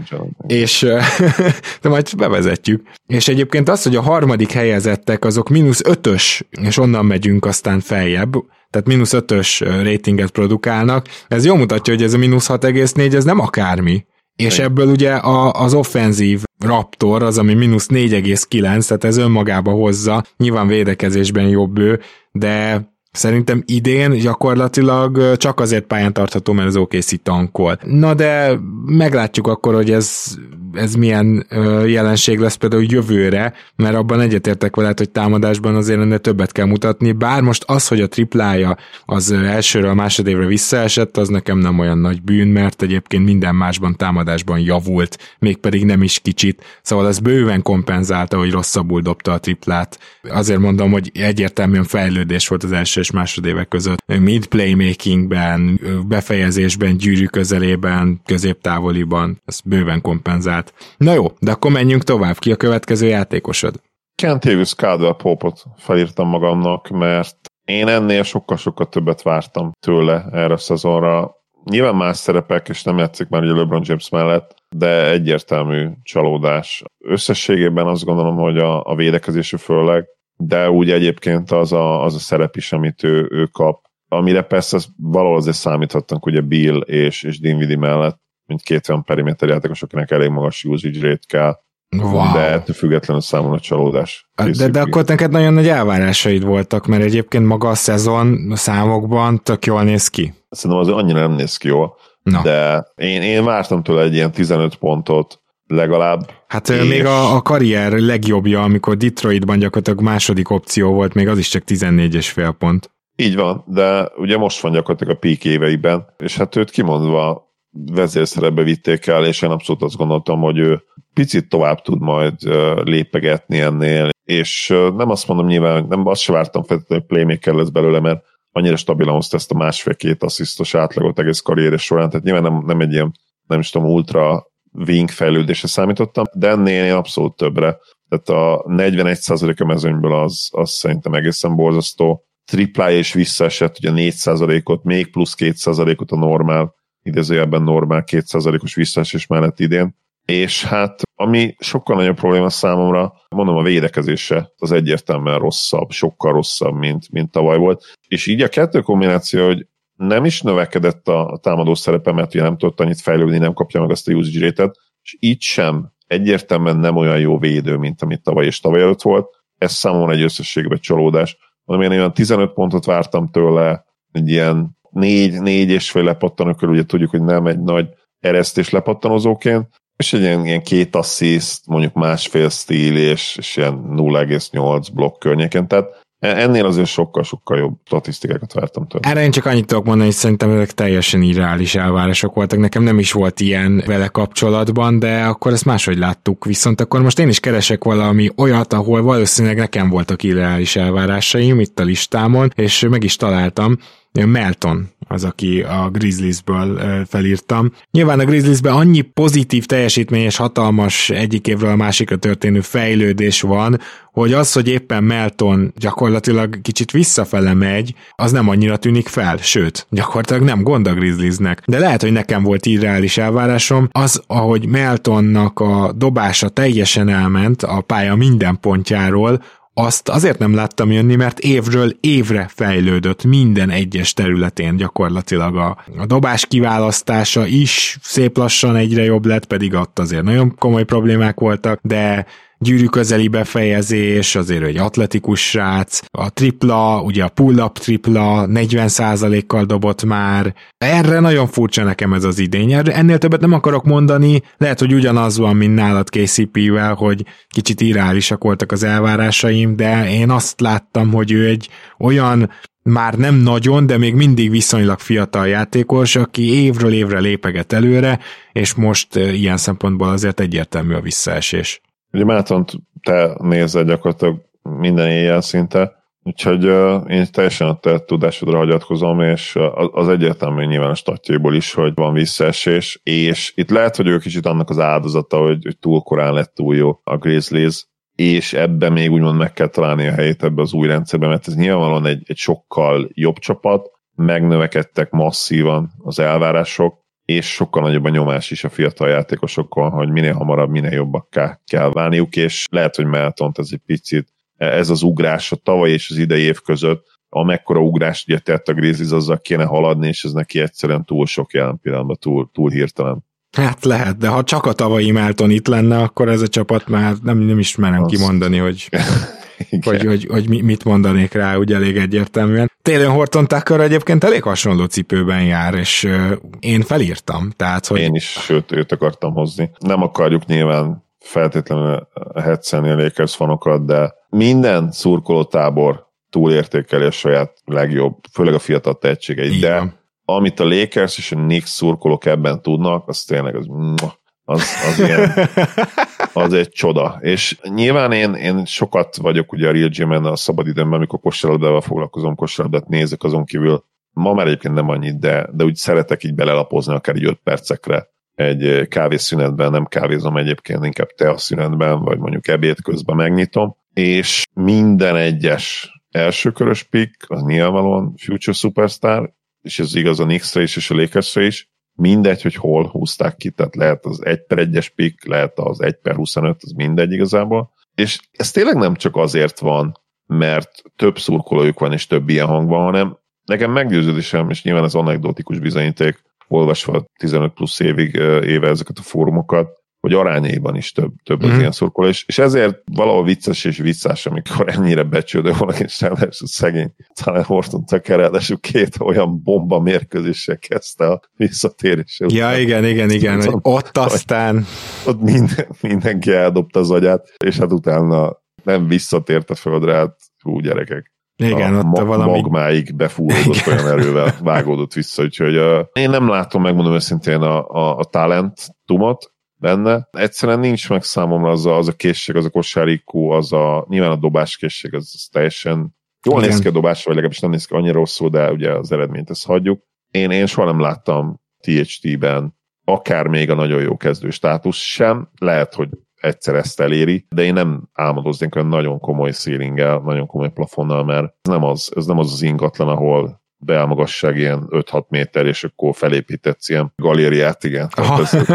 [SPEAKER 2] és de majd bevezetjük. És egyébként az, hogy a harmadik helyezettek azok mínusz ötös, és onnan megyünk aztán feljebb, tehát mínusz ötös ratinget produkálnak, ez jól mutatja, hogy ez a mínusz 6,4, ez nem akármi. És ebből ugye a, az offenzív Raptor az, ami mínusz 4,9, tehát ez önmagába hozza, nyilván védekezésben jobb ő, de Szerintem idén gyakorlatilag csak azért pályán tartható, mert az OKC tankol. Na de meglátjuk akkor, hogy ez, ez milyen jelenség lesz például jövőre, mert abban egyetértek veled, hogy támadásban azért ennél többet kell mutatni, bár most az, hogy a triplája az elsőről a másodévre visszaesett, az nekem nem olyan nagy bűn, mert egyébként minden másban támadásban javult, mégpedig nem is kicsit, szóval ez bőven kompenzálta, hogy rosszabbul dobta a triplát. Azért mondom, hogy egyértelműen fejlődés volt az első és másodévek között. Mid playmakingben, befejezésben, gyűrű közelében, középtávoliban, ez bőven kompenzált. Na jó, de akkor menjünk tovább. Ki a következő játékosod?
[SPEAKER 3] Kentavious Caldwell Popot felírtam magamnak, mert én ennél sokkal-sokkal többet vártam tőle erre a szezonra. nyilván más szerepek, és nem játszik már ugye LeBron James mellett, de egyértelmű csalódás. Összességében azt gondolom, hogy a, a védekezésű főleg, de úgy egyébként az a, az a szerep is, amit ő, ő kap, amire persze valahol azért számíthattunk ugye Bill és, és Dinwiddie mellett, mint két olyan periméter játékos, akinek elég magas usage rate kell, Wow. De ettől függetlenül számomra csalódás.
[SPEAKER 2] De, de akkor neked nagyon nagy elvárásaid voltak, mert egyébként maga a szezon a számokban tök jól néz ki.
[SPEAKER 3] Szerintem az annyira nem néz ki jól, Na. de én, én vártam tőle egy ilyen 15 pontot legalább.
[SPEAKER 2] Hát és... még a, a karrier legjobbja, amikor Detroitban gyakorlatilag második opció volt, még az is csak 14 és fél pont.
[SPEAKER 3] Így van, de ugye most van gyakorlatilag a peak éveiben, és hát őt kimondva vezérszerepbe vitték el, és én abszolút azt gondoltam, hogy ő picit tovább tud majd lépegetni ennél, és nem azt mondom nyilván, nem azt se vártam feltétlenül, hogy playmaker lesz belőle, mert annyira stabilan hozta ezt a másfél-két asszisztos átlagot egész karrieres során, tehát nyilván nem, nem egy ilyen, nem is tudom, ultra wing fejlődésre számítottam, de ennél én abszolút többre. Tehát a 41% a mezőnyből az, az szerintem egészen borzasztó. Triplája és visszaesett ugye 4%-ot, még plusz 2%-ot a normál, idézőjelben normál 2%-os visszaesés mellett idén és hát ami sokkal nagyobb probléma számomra, mondom a védekezése, az egyértelműen rosszabb, sokkal rosszabb, mint, mint tavaly volt, és így a kettő kombináció, hogy nem is növekedett a, támadó szerepe, mert ugye nem tudott annyit fejlődni, nem kapja meg azt a usage rate és így sem egyértelműen nem olyan jó védő, mint amit tavaly és tavaly előtt volt. Ez számomra egy összességben csalódás. Mondom, én olyan 15 pontot vártam tőle, egy ilyen négy, négy és fél lepattanó körül, ugye tudjuk, hogy nem egy nagy eresztés lepattanozóként, és egy ilyen, ilyen két assziszt, mondjuk másfél stíl, és, és ilyen 0,8 blokk környéken, tehát ennél azért sokkal-sokkal jobb statisztikákat vártam tőle.
[SPEAKER 2] Erre én csak annyit tudok mondani, hogy szerintem ezek teljesen irreális elvárások voltak. Nekem nem is volt ilyen vele kapcsolatban, de akkor ezt máshogy láttuk. Viszont akkor most én is keresek valami olyat, ahol valószínűleg nekem voltak irreális elvárásaim itt a listámon, és meg is találtam. Melton az, aki a Grizzliesből felírtam. Nyilván a Grizzliesben annyi pozitív teljesítmény és hatalmas egyik évről a másikra történő fejlődés van, hogy az, hogy éppen Melton gyakorlatilag kicsit visszafele megy, az nem annyira tűnik fel, sőt, gyakorlatilag nem gond a Grizzliesnek. De lehet, hogy nekem volt irreális elvárásom, az, ahogy Meltonnak a dobása teljesen elment a pálya minden pontjáról, azt azért nem láttam jönni, mert évről évre fejlődött minden egyes területén gyakorlatilag a, a dobás kiválasztása is szép lassan egyre jobb lett, pedig ott azért nagyon komoly problémák voltak, de gyűrű közeli befejezés, azért egy atletikus srác, a tripla, ugye a pull-up tripla 40%-kal dobott már. Erre nagyon furcsa nekem ez az idény. Ennél többet nem akarok mondani, lehet, hogy ugyanaz van, mint nálad KCP-vel, hogy kicsit irreálisak voltak az elvárásaim, de én azt láttam, hogy ő egy olyan már nem nagyon, de még mindig viszonylag fiatal játékos, aki évről évre lépeget előre, és most ilyen szempontból azért egyértelmű a visszaesés.
[SPEAKER 3] Ugye Mátont te nézed gyakorlatilag minden éjjel szinte, úgyhogy uh, én teljesen a te tudásodra hagyatkozom, és az egyértelmű nyilván a statjaiból is, hogy van visszaesés, és itt lehet, hogy ő kicsit annak az áldozata, hogy, hogy túl korán lett túl jó a Grizzlies, és ebben még úgymond meg kell találni a helyét ebbe az új rendszerbe, mert ez nyilvánvalóan egy, egy sokkal jobb csapat, megnövekedtek masszívan az elvárások, és sokkal nagyobb a nyomás is a fiatal játékosokon, hogy minél hamarabb, minél jobbakká kell válniuk, és lehet, hogy Meltont ez egy picit, ez az ugrás a tavaly és az idei év között, amekkora ugrást ugye tett a Grizzlies, azzal kéne haladni, és ez neki egyszerűen túl sok jelen pillanatban, túl, túl hirtelen.
[SPEAKER 2] Hát lehet, de ha csak a tavalyi Melton itt lenne, akkor ez a csapat már nem, nem is merem Azt... kimondani, hogy hogy, hogy, hogy mit mondanék rá, úgy elég egyértelműen. Télen Horton Tucker egyébként elég hasonló cipőben jár, és én felírtam. Tehát, hogy...
[SPEAKER 3] Én is, sőt, őt akartam hozni. Nem akarjuk nyilván feltétlenül hetszelni a Lakers fanokat, de minden szurkoló tábor túlértékeli a saját legjobb, főleg a fiatal tehetségeit, de amit a Lakers és a Knicks szurkolók ebben tudnak, az tényleg az, az, az, ilyen, az egy csoda. És nyilván én, én sokat vagyok ugye a Real Gym-en a szabadidőmben, amikor kosárlabdával foglalkozom, kosárlabdát nézek azon kívül. Ma már egyébként nem annyit, de, de úgy szeretek így belelapozni akár egy 5 percekre egy kávészünetben, nem kávézom egyébként, inkább teaszünetben, vagy mondjuk ebéd közben megnyitom, és minden egyes elsőkörös pick, az nyilvánvalóan Future Superstar, és ez igaz a Knicksre is, és a Lakersre is, mindegy, hogy hol húzták ki, tehát lehet az 1 per 1-es pick, lehet az 1 per 25, az mindegy igazából. És ez tényleg nem csak azért van, mert több szurkolójuk van és több ilyen hang van, hanem nekem meggyőződésem, és nyilván ez anekdotikus bizonyíték, olvasva 15 plusz évig éve ezeket a fórumokat, hogy arányaiban is több, több az mm. ilyen szurkoló, és, és ezért valahol vicces és vicces, amikor ennyire becsődő valaki, és ráadásul szegény, talán Horton Tucker, ráadásul két olyan bomba mérkőzéssel kezdte a visszatérés.
[SPEAKER 2] Ja, igen, igen, igen, hogy ott aztán...
[SPEAKER 3] Ott minden, mindenki eldobta az agyát, és hát utána nem visszatért a földre, hát hú, gyerekek.
[SPEAKER 2] Igen, a ott
[SPEAKER 3] mag,
[SPEAKER 2] valami...
[SPEAKER 3] magmáig befúródott olyan erővel, vágódott vissza, úgyhogy uh, én nem látom, megmondom őszintén a, a, a talentumot, benne. Egyszerűen nincs meg számomra az a, az a készség, az a kosárikó, az a, nyilván a dobás készség, az, az teljesen jól néz ki a dobás, vagy legalábbis nem néz ki annyira rosszul, de ugye az eredményt ezt hagyjuk. Én, én soha nem láttam THT-ben akár még a nagyon jó kezdő státusz sem, lehet, hogy egyszer ezt eléri, de én nem álmodoznék olyan nagyon komoly szélinggel, nagyon komoly plafonnal, mert ez nem az, ez nem az, az ingatlan, ahol beálmagasság ilyen 5-6 méter, és akkor felépítetsz ilyen galériát, igen. Ez,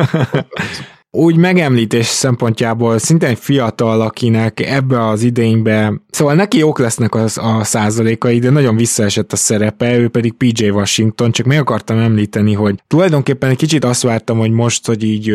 [SPEAKER 2] úgy megemlítés szempontjából szintén egy fiatal, akinek ebbe az idénybe, szóval neki jók lesznek az, a százalékai, de nagyon visszaesett a szerepe, ő pedig PJ Washington, csak meg akartam említeni, hogy tulajdonképpen egy kicsit azt vártam, hogy most, hogy így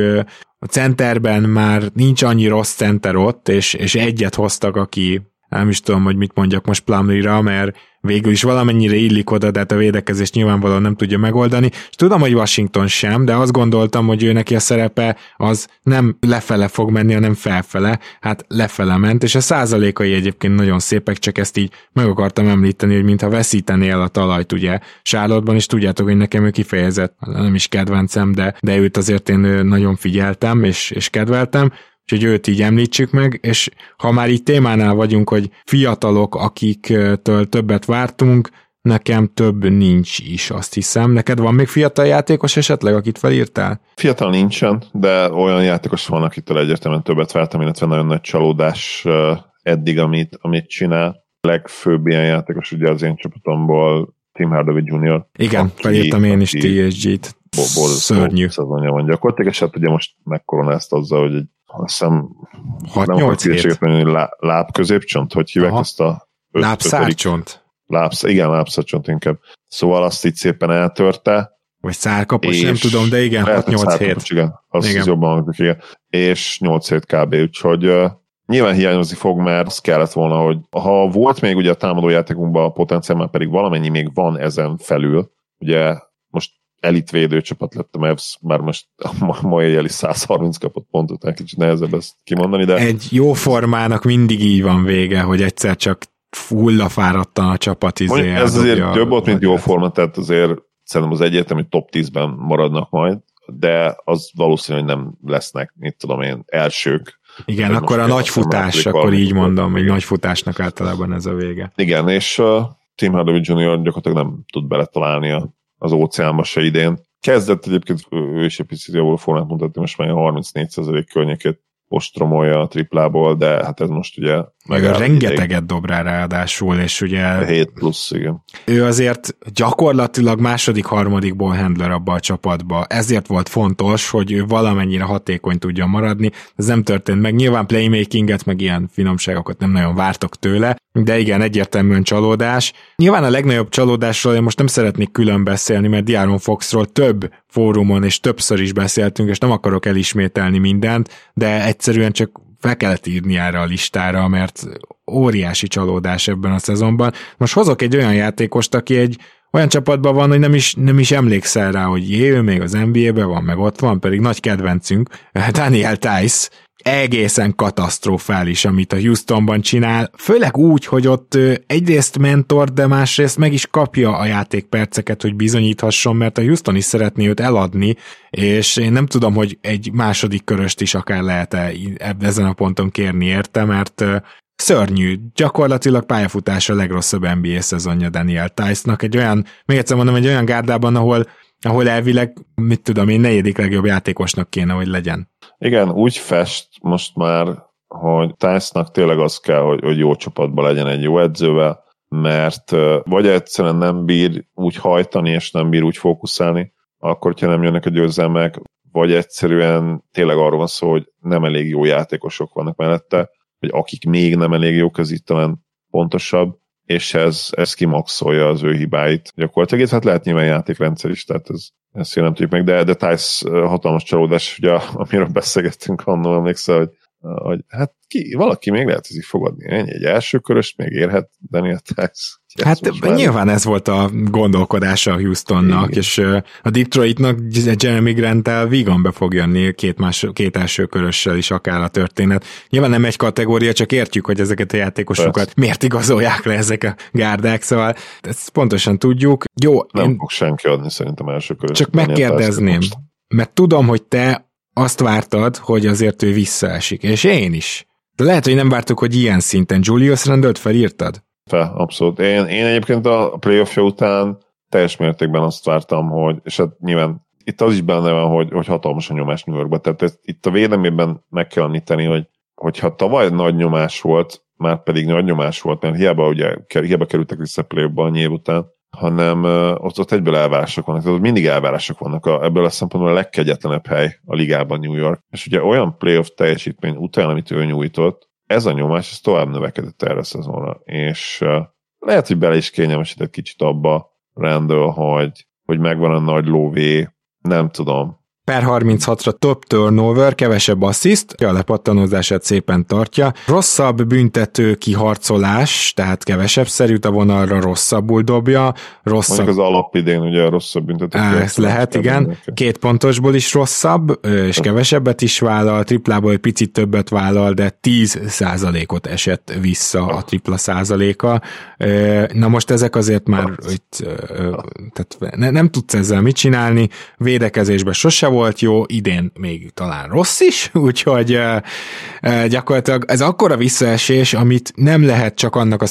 [SPEAKER 2] a centerben már nincs annyi rossz center ott, és, és egyet hoztak, aki nem is tudom, hogy mit mondjak most Plumlee-ra, mert végül is valamennyire illik oda, de hát a védekezést nyilvánvalóan nem tudja megoldani. És tudom, hogy Washington sem, de azt gondoltam, hogy ő neki a szerepe az nem lefele fog menni, hanem felfele. Hát lefele ment, és a százalékai egyébként nagyon szépek, csak ezt így meg akartam említeni, hogy mintha veszítenél a talajt, ugye. Sárlottban is tudjátok, hogy nekem ő kifejezett, nem is kedvencem, de, de őt azért én nagyon figyeltem, és, és kedveltem úgyhogy őt így említsük meg, és ha már itt témánál vagyunk, hogy fiatalok, akiktől többet vártunk, nekem több nincs is, azt hiszem. Neked van még fiatal játékos esetleg, akit felírtál?
[SPEAKER 3] Fiatal nincsen, de olyan játékos van, akitől egyértelműen többet vártam, illetve nagyon nagy csalódás eddig, amit, amit csinál. A legfőbb ilyen játékos ugye az én csapatomból Tim Hardaway Jr.
[SPEAKER 2] Igen, aki, felírtam én is TSG-t. Szörnyű.
[SPEAKER 3] Szezonja van gyakorlatilag, és hát ugye most megkoronázta azzal, hogy egy azt hiszem
[SPEAKER 2] 6-8 hét.
[SPEAKER 3] Lá, lábközépcsont, hogy hívják Aha. ezt a
[SPEAKER 2] Lábszárcsont.
[SPEAKER 3] Lábsz, igen, lábszárcsont inkább. Szóval azt így szépen eltörte.
[SPEAKER 2] Vagy szárkapos, nem tudom, de igen, 6-8 hét.
[SPEAKER 3] Igen, az igen. jobban hangzik, igen. És 8 hét kb. Úgyhogy uh, nyilván hiányozni fog, mert az kellett volna, hogy ha volt még ugye a támadójátékunkban a potenciál, már pedig valamennyi még van ezen felül, ugye most elitvédő csapat lett a Mavs, már most a mai éjjel is 130 kapott pontot, egy kicsit nehezebb ezt kimondani, de...
[SPEAKER 2] Egy jó formának mindig így van vége, hogy egyszer csak hullafáradtan a csapat izé.
[SPEAKER 3] Ez azért több volt, mint jó forma, tehát azért szerintem az egyértelmű top 10-ben maradnak majd, de az valószínű, hogy nem lesznek, mit tudom én, elsők.
[SPEAKER 2] Igen, akkor a nagy futás, akkor így mondom, hogy nagy futásnak általában ez a vége.
[SPEAKER 3] Igen, és uh, Tim Hardaway Jr. gyakorlatilag nem tud beletalálni a az óceánba se idén. Kezdett egyébként ő is egy picit javul formát mutatni, most már 34% környékét ostromolja a triplából, de hát ez most ugye...
[SPEAKER 2] Meg a rengeteget dob rá ráadásul, és ugye...
[SPEAKER 3] 7 plusz, igen.
[SPEAKER 2] Ő azért gyakorlatilag második, harmadik handler abba a csapatba. Ezért volt fontos, hogy ő valamennyire hatékony tudjon maradni. Ez nem történt meg. Nyilván playmakinget, meg ilyen finomságokat nem nagyon vártok tőle, de igen, egyértelműen csalódás. Nyilván a legnagyobb csalódásról én most nem szeretnék külön beszélni, mert Diaron Foxról több fórumon és többször is beszéltünk, és nem akarok elismételni mindent, de egyszerűen csak fel kellett írni erre a listára, mert óriási csalódás ebben a szezonban. Most hozok egy olyan játékost, aki egy olyan csapatban van, hogy nem is, nem is emlékszel rá, hogy jé, ő még az NBA-ben van, meg ott van, pedig nagy kedvencünk, Daniel Tice, egészen katasztrofális, amit a Houstonban csinál, főleg úgy, hogy ott egyrészt mentor, de másrészt meg is kapja a játékperceket, hogy bizonyíthasson, mert a Houston is szeretné őt eladni, és én nem tudom, hogy egy második köröst is akár lehet-e ezen a ponton kérni érte, mert szörnyű, gyakorlatilag pályafutás a legrosszabb NBA szezonja Daniel Tice-nak, egy olyan, még egyszer mondom, egy olyan gárdában, ahol ahol elvileg, mit tudom én, negyedik legjobb játékosnak kéne, hogy legyen.
[SPEAKER 3] Igen, úgy fest most már, hogy Tyson-nak tényleg az kell, hogy, hogy jó csapatban legyen egy jó edzővel, mert vagy egyszerűen nem bír úgy hajtani, és nem bír úgy fókuszálni, akkor, hogyha nem jönnek a győzelmek, vagy egyszerűen tényleg arról van szó, hogy nem elég jó játékosok vannak mellette, vagy akik még nem elég jók, ez itt talán pontosabb, és ez, ez kimaxolja az ő hibáit. Gyakorlatilag ez hát lehet nyilván játékrendszer is, tehát ez, ezt nem tudjuk meg, de, de Tice hatalmas csalódás, ugye, amiről beszélgettünk annól, emlékszel, hogy hogy hát ki, valaki még lehet így fogadni. Ennyi, egy első köröst még érhet Daniel Tice.
[SPEAKER 2] Hát már... nyilván ez volt a gondolkodása a Houstonnak, Igen. és a Detroitnak Jeremy Grant-tel vígan be fog jönni két, más, két első körössel is akár a történet. Nyilván nem egy kategória, csak értjük, hogy ezeket a játékosokat Persze. miért igazolják le ezek a gárdák, szóval ezt pontosan tudjuk. Jó,
[SPEAKER 3] nem én... fog senki adni szerintem első körös.
[SPEAKER 2] Csak megkérdezném, mert tudom, hogy te azt vártad, hogy azért ő visszaesik, és én is. De lehet, hogy nem vártuk, hogy ilyen szinten Julius Randle-t felírtad?
[SPEAKER 3] Fel, abszolút. Én, én egyébként a playoff után teljes mértékben azt vártam, hogy, és hát nyilván itt az is benne van, hogy, hogy hatalmas a nyomás New Yorkba. Tehát ez, itt a védelmében meg kell említeni, hogy hogyha tavaly nagy nyomás volt, már pedig nagy nyomás volt, mert hiába, ugye, hiába kerültek vissza playoffba a nyív után, hanem ott, ott egyből elvárások vannak, tehát ott mindig elvárások vannak. A, ebből a szempontból a legkegyetlenebb hely a ligában New York. És ugye olyan playoff teljesítmény után, amit ő nyújtott, ez a nyomás, ez tovább növekedett erre a szezonra. És lehet, hogy bele is kényelmesített kicsit abba rendől, hogy, hogy megvan a nagy lóvé, nem tudom,
[SPEAKER 2] per 36-ra több turnover, kevesebb assziszt, a lepattanózását szépen tartja. Rosszabb büntető kiharcolás, tehát kevesebb szerűt a vonalra rosszabbul dobja. Rosszabb...
[SPEAKER 3] Mondjuk az alapidén ugye a rosszabb büntető
[SPEAKER 2] Ez lehet, igen. Mindenki. Két pontosból is rosszabb, és kevesebbet is vállal, triplából egy picit többet vállal, de 10 százalékot esett vissza a tripla százaléka. Na most ezek azért már itt, tehát nem tudsz ezzel mit csinálni, védekezésben sose volt, volt jó, idén még talán rossz is, úgyhogy gyakorlatilag ez akkora visszaesés, amit nem lehet csak annak a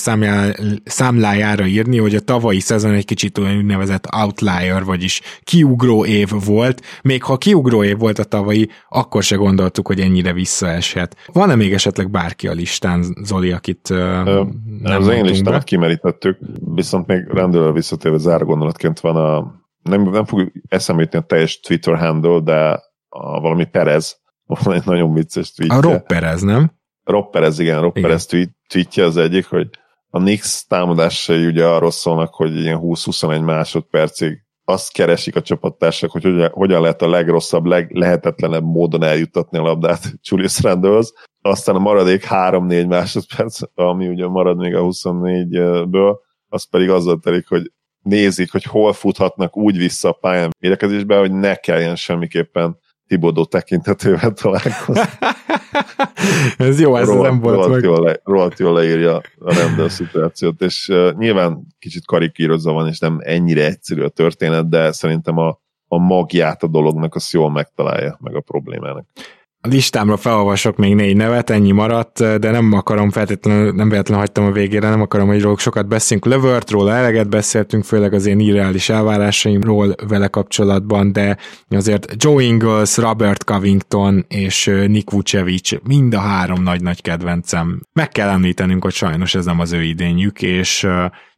[SPEAKER 2] számlájára írni, hogy a tavalyi szezon egy kicsit olyan úgynevezett outlier, vagyis kiugró év volt, még ha kiugró év volt a tavalyi, akkor se gondoltuk, hogy ennyire visszaeshet. Van-e még esetleg bárki a listán, Zoli, akit Ö,
[SPEAKER 3] nem Az én listámat kimerítettük, viszont még rendőről visszatérve zárgondolatként van a nem, nem fog eszembe jutni a teljes Twitter handle, de a valami Perez, egy nagyon vicces tweetje.
[SPEAKER 2] A Rob Perez, nem?
[SPEAKER 3] Rob Perez, igen, Rob igen. Perez tweet, tweetje az egyik, hogy a Knicks támadásai ugye arról szólnak, hogy ilyen 20-21 másodpercig azt keresik a csapattársak, hogy hogyan, hogyan lehet a legrosszabb, leglehetetlenebb módon eljuttatni a labdát Julius Randlehoz. Aztán a maradék 3-4 másodperc, ami ugye marad még a 24-ből, az pedig azzal telik, hogy nézik, hogy hol futhatnak úgy vissza a pályán védekezésbe, hogy ne kelljen semmiképpen Tibodó tekintetővel találkozni.
[SPEAKER 2] ez jó, ez rohadt, nem volt rohadt meg.
[SPEAKER 3] Jól le, rohadt jól leírja a rendel szituációt, és uh, nyilván kicsit karikírozza van, és nem ennyire egyszerű a történet, de szerintem a, a magját a dolognak azt jól megtalálja, meg a problémának
[SPEAKER 2] a listámra felolvasok még négy nevet, ennyi maradt, de nem akarom feltétlenül, nem véletlenül hagytam a végére, nem akarom, hogy róluk sokat beszélünk. Levertról eleget beszéltünk, főleg az én irreális elvárásaimról vele kapcsolatban, de azért Joe Ingles, Robert Covington és Nick Vucevic mind a három nagy-nagy kedvencem. Meg kell említenünk, hogy sajnos ez nem az ő idényük, és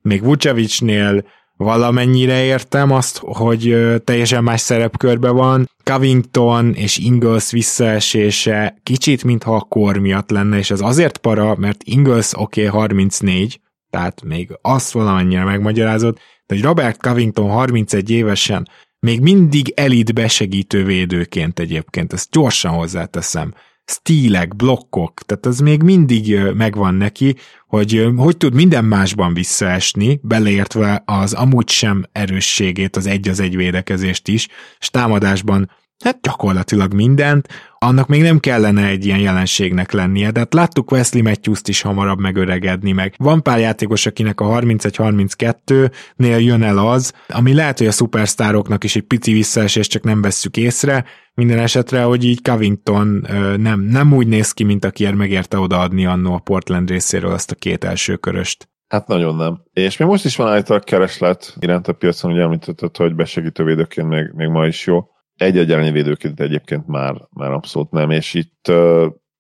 [SPEAKER 2] még Vucevicnél valamennyire értem azt, hogy teljesen más szerepkörbe van. Covington és Ingles visszaesése kicsit, mintha a kor miatt lenne, és ez azért para, mert Ingles oké, okay, 34, tehát még azt valamennyire megmagyarázott, de hogy Robert Covington 31 évesen még mindig elit besegítő védőként egyébként, ezt gyorsan hozzáteszem stílek, blokkok, tehát az még mindig megvan neki, hogy hogy tud minden másban visszaesni, beleértve az amúgy sem erősségét, az egy az egy védekezést is, és támadásban hát gyakorlatilag mindent, annak még nem kellene egy ilyen jelenségnek lennie, de hát láttuk Wesley Matthews-t is hamarabb megöregedni, meg van pár játékos, akinek a 31-32-nél jön el az, ami lehet, hogy a szupersztároknak is egy pici visszaesés, csak nem vesszük észre, minden esetre, hogy így Covington nem, nem úgy néz ki, mint akiért megérte odaadni annó a Portland részéről azt a két első köröst.
[SPEAKER 3] Hát nagyon nem. És még most is van állítólag kereslet iránt a piacon, hogy említetted, hogy besegítő védőként még, még ma is jó egy-egy védőként egyébként már, már abszolút nem, és itt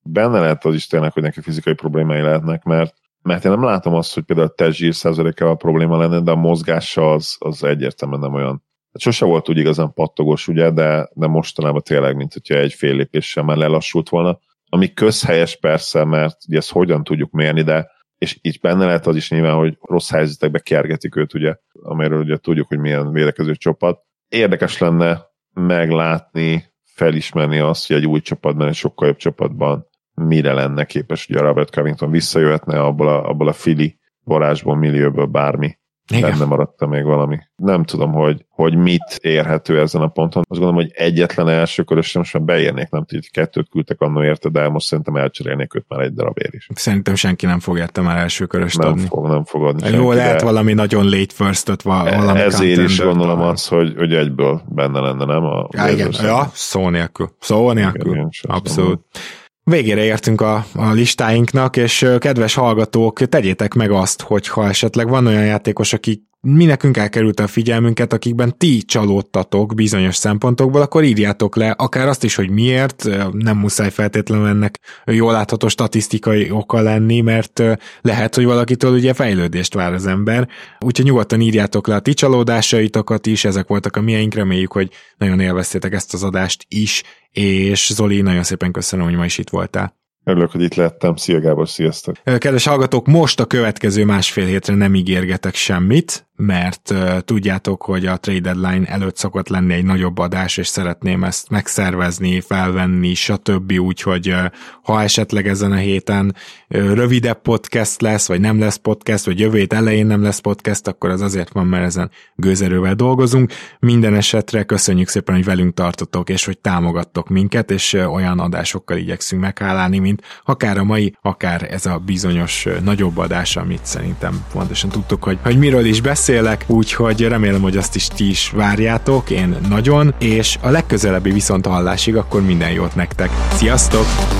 [SPEAKER 3] benne lehet az is tényleg, hogy neki fizikai problémái lehetnek, mert mert én nem látom azt, hogy például a testzsír százalékával probléma lenne, de a mozgása az, az egyértelműen nem olyan. Hát sose volt úgy igazán pattogos, ugye, de, de mostanában tényleg, mint hogyha egy fél lépéssel már lelassult volna. Ami közhelyes persze, mert ugye ezt hogyan tudjuk mérni, de és így benne lehet az is nyilván, hogy rossz helyzetekbe kergetik őt, ugye, amiről ugye tudjuk, hogy milyen védekező csapat. Érdekes lenne meglátni, felismerni azt, hogy egy új csapatban, egy sokkal jobb csapatban mire lenne képes, hogy a Robert Covington visszajöhetne abból a, abból a fili varázsból, millióból bármi. Igen. Benne maradta még valami. Nem tudom, hogy, hogy mit érhető ezen a ponton. Azt gondolom, hogy egyetlen első körös most már beérnék, nem tudjuk, kettőt küldtek annó érte, de most szerintem elcserélnék őt már egy darabért is.
[SPEAKER 2] Szerintem senki nem fog érte már első körös
[SPEAKER 3] nem
[SPEAKER 2] adni.
[SPEAKER 3] Fog, nem fog adni.
[SPEAKER 2] Jó, lehet valami nagyon late first-öt, valami
[SPEAKER 3] Ezért is gondolom azt, hogy, hogy egyből benne lenne, nem? A
[SPEAKER 2] ja, igen. ja, szó nélkül. Szó nélkül. Igen, Abszolút. Végére értünk a, a listáinknak, és kedves hallgatók, tegyétek meg azt, hogyha esetleg van olyan játékos, aki mi nekünk elkerült a figyelmünket, akikben ti csalódtatok bizonyos szempontokból, akkor írjátok le akár azt is, hogy miért, nem muszáj feltétlenül ennek jól látható statisztikai oka lenni, mert lehet, hogy valakitől ugye fejlődést vár az ember, úgyhogy nyugodtan írjátok le a ti csalódásaitokat is, ezek voltak a miénk, reméljük, hogy nagyon élveztétek ezt az adást is, és Zoli, nagyon szépen köszönöm, hogy ma is itt voltál.
[SPEAKER 3] Örülök, hogy itt lettem. Szia Gábor, sziasztok!
[SPEAKER 2] Kedves hallgatók, most a következő másfél hétre nem ígérgetek semmit, mert uh, tudjátok, hogy a trade deadline előtt szokott lenni egy nagyobb adás, és szeretném ezt megszervezni, felvenni, stb. Úgyhogy uh, ha esetleg ezen a héten uh, rövidebb podcast lesz, vagy nem lesz podcast, vagy jövő hét elején nem lesz podcast, akkor az azért van, mert ezen gőzerővel dolgozunk. Minden esetre köszönjük szépen, hogy velünk tartotok, és hogy támogattok minket, és uh, olyan adásokkal igyekszünk meghálálni, mint akár a mai, akár ez a bizonyos nagyobb adás, amit szerintem pontosan tudtok, hogy, hogy miről is beszél, beszélek, úgyhogy remélem, hogy azt is ti is várjátok, én nagyon, és a legközelebbi viszont hallásig akkor minden jót nektek. Sziasztok!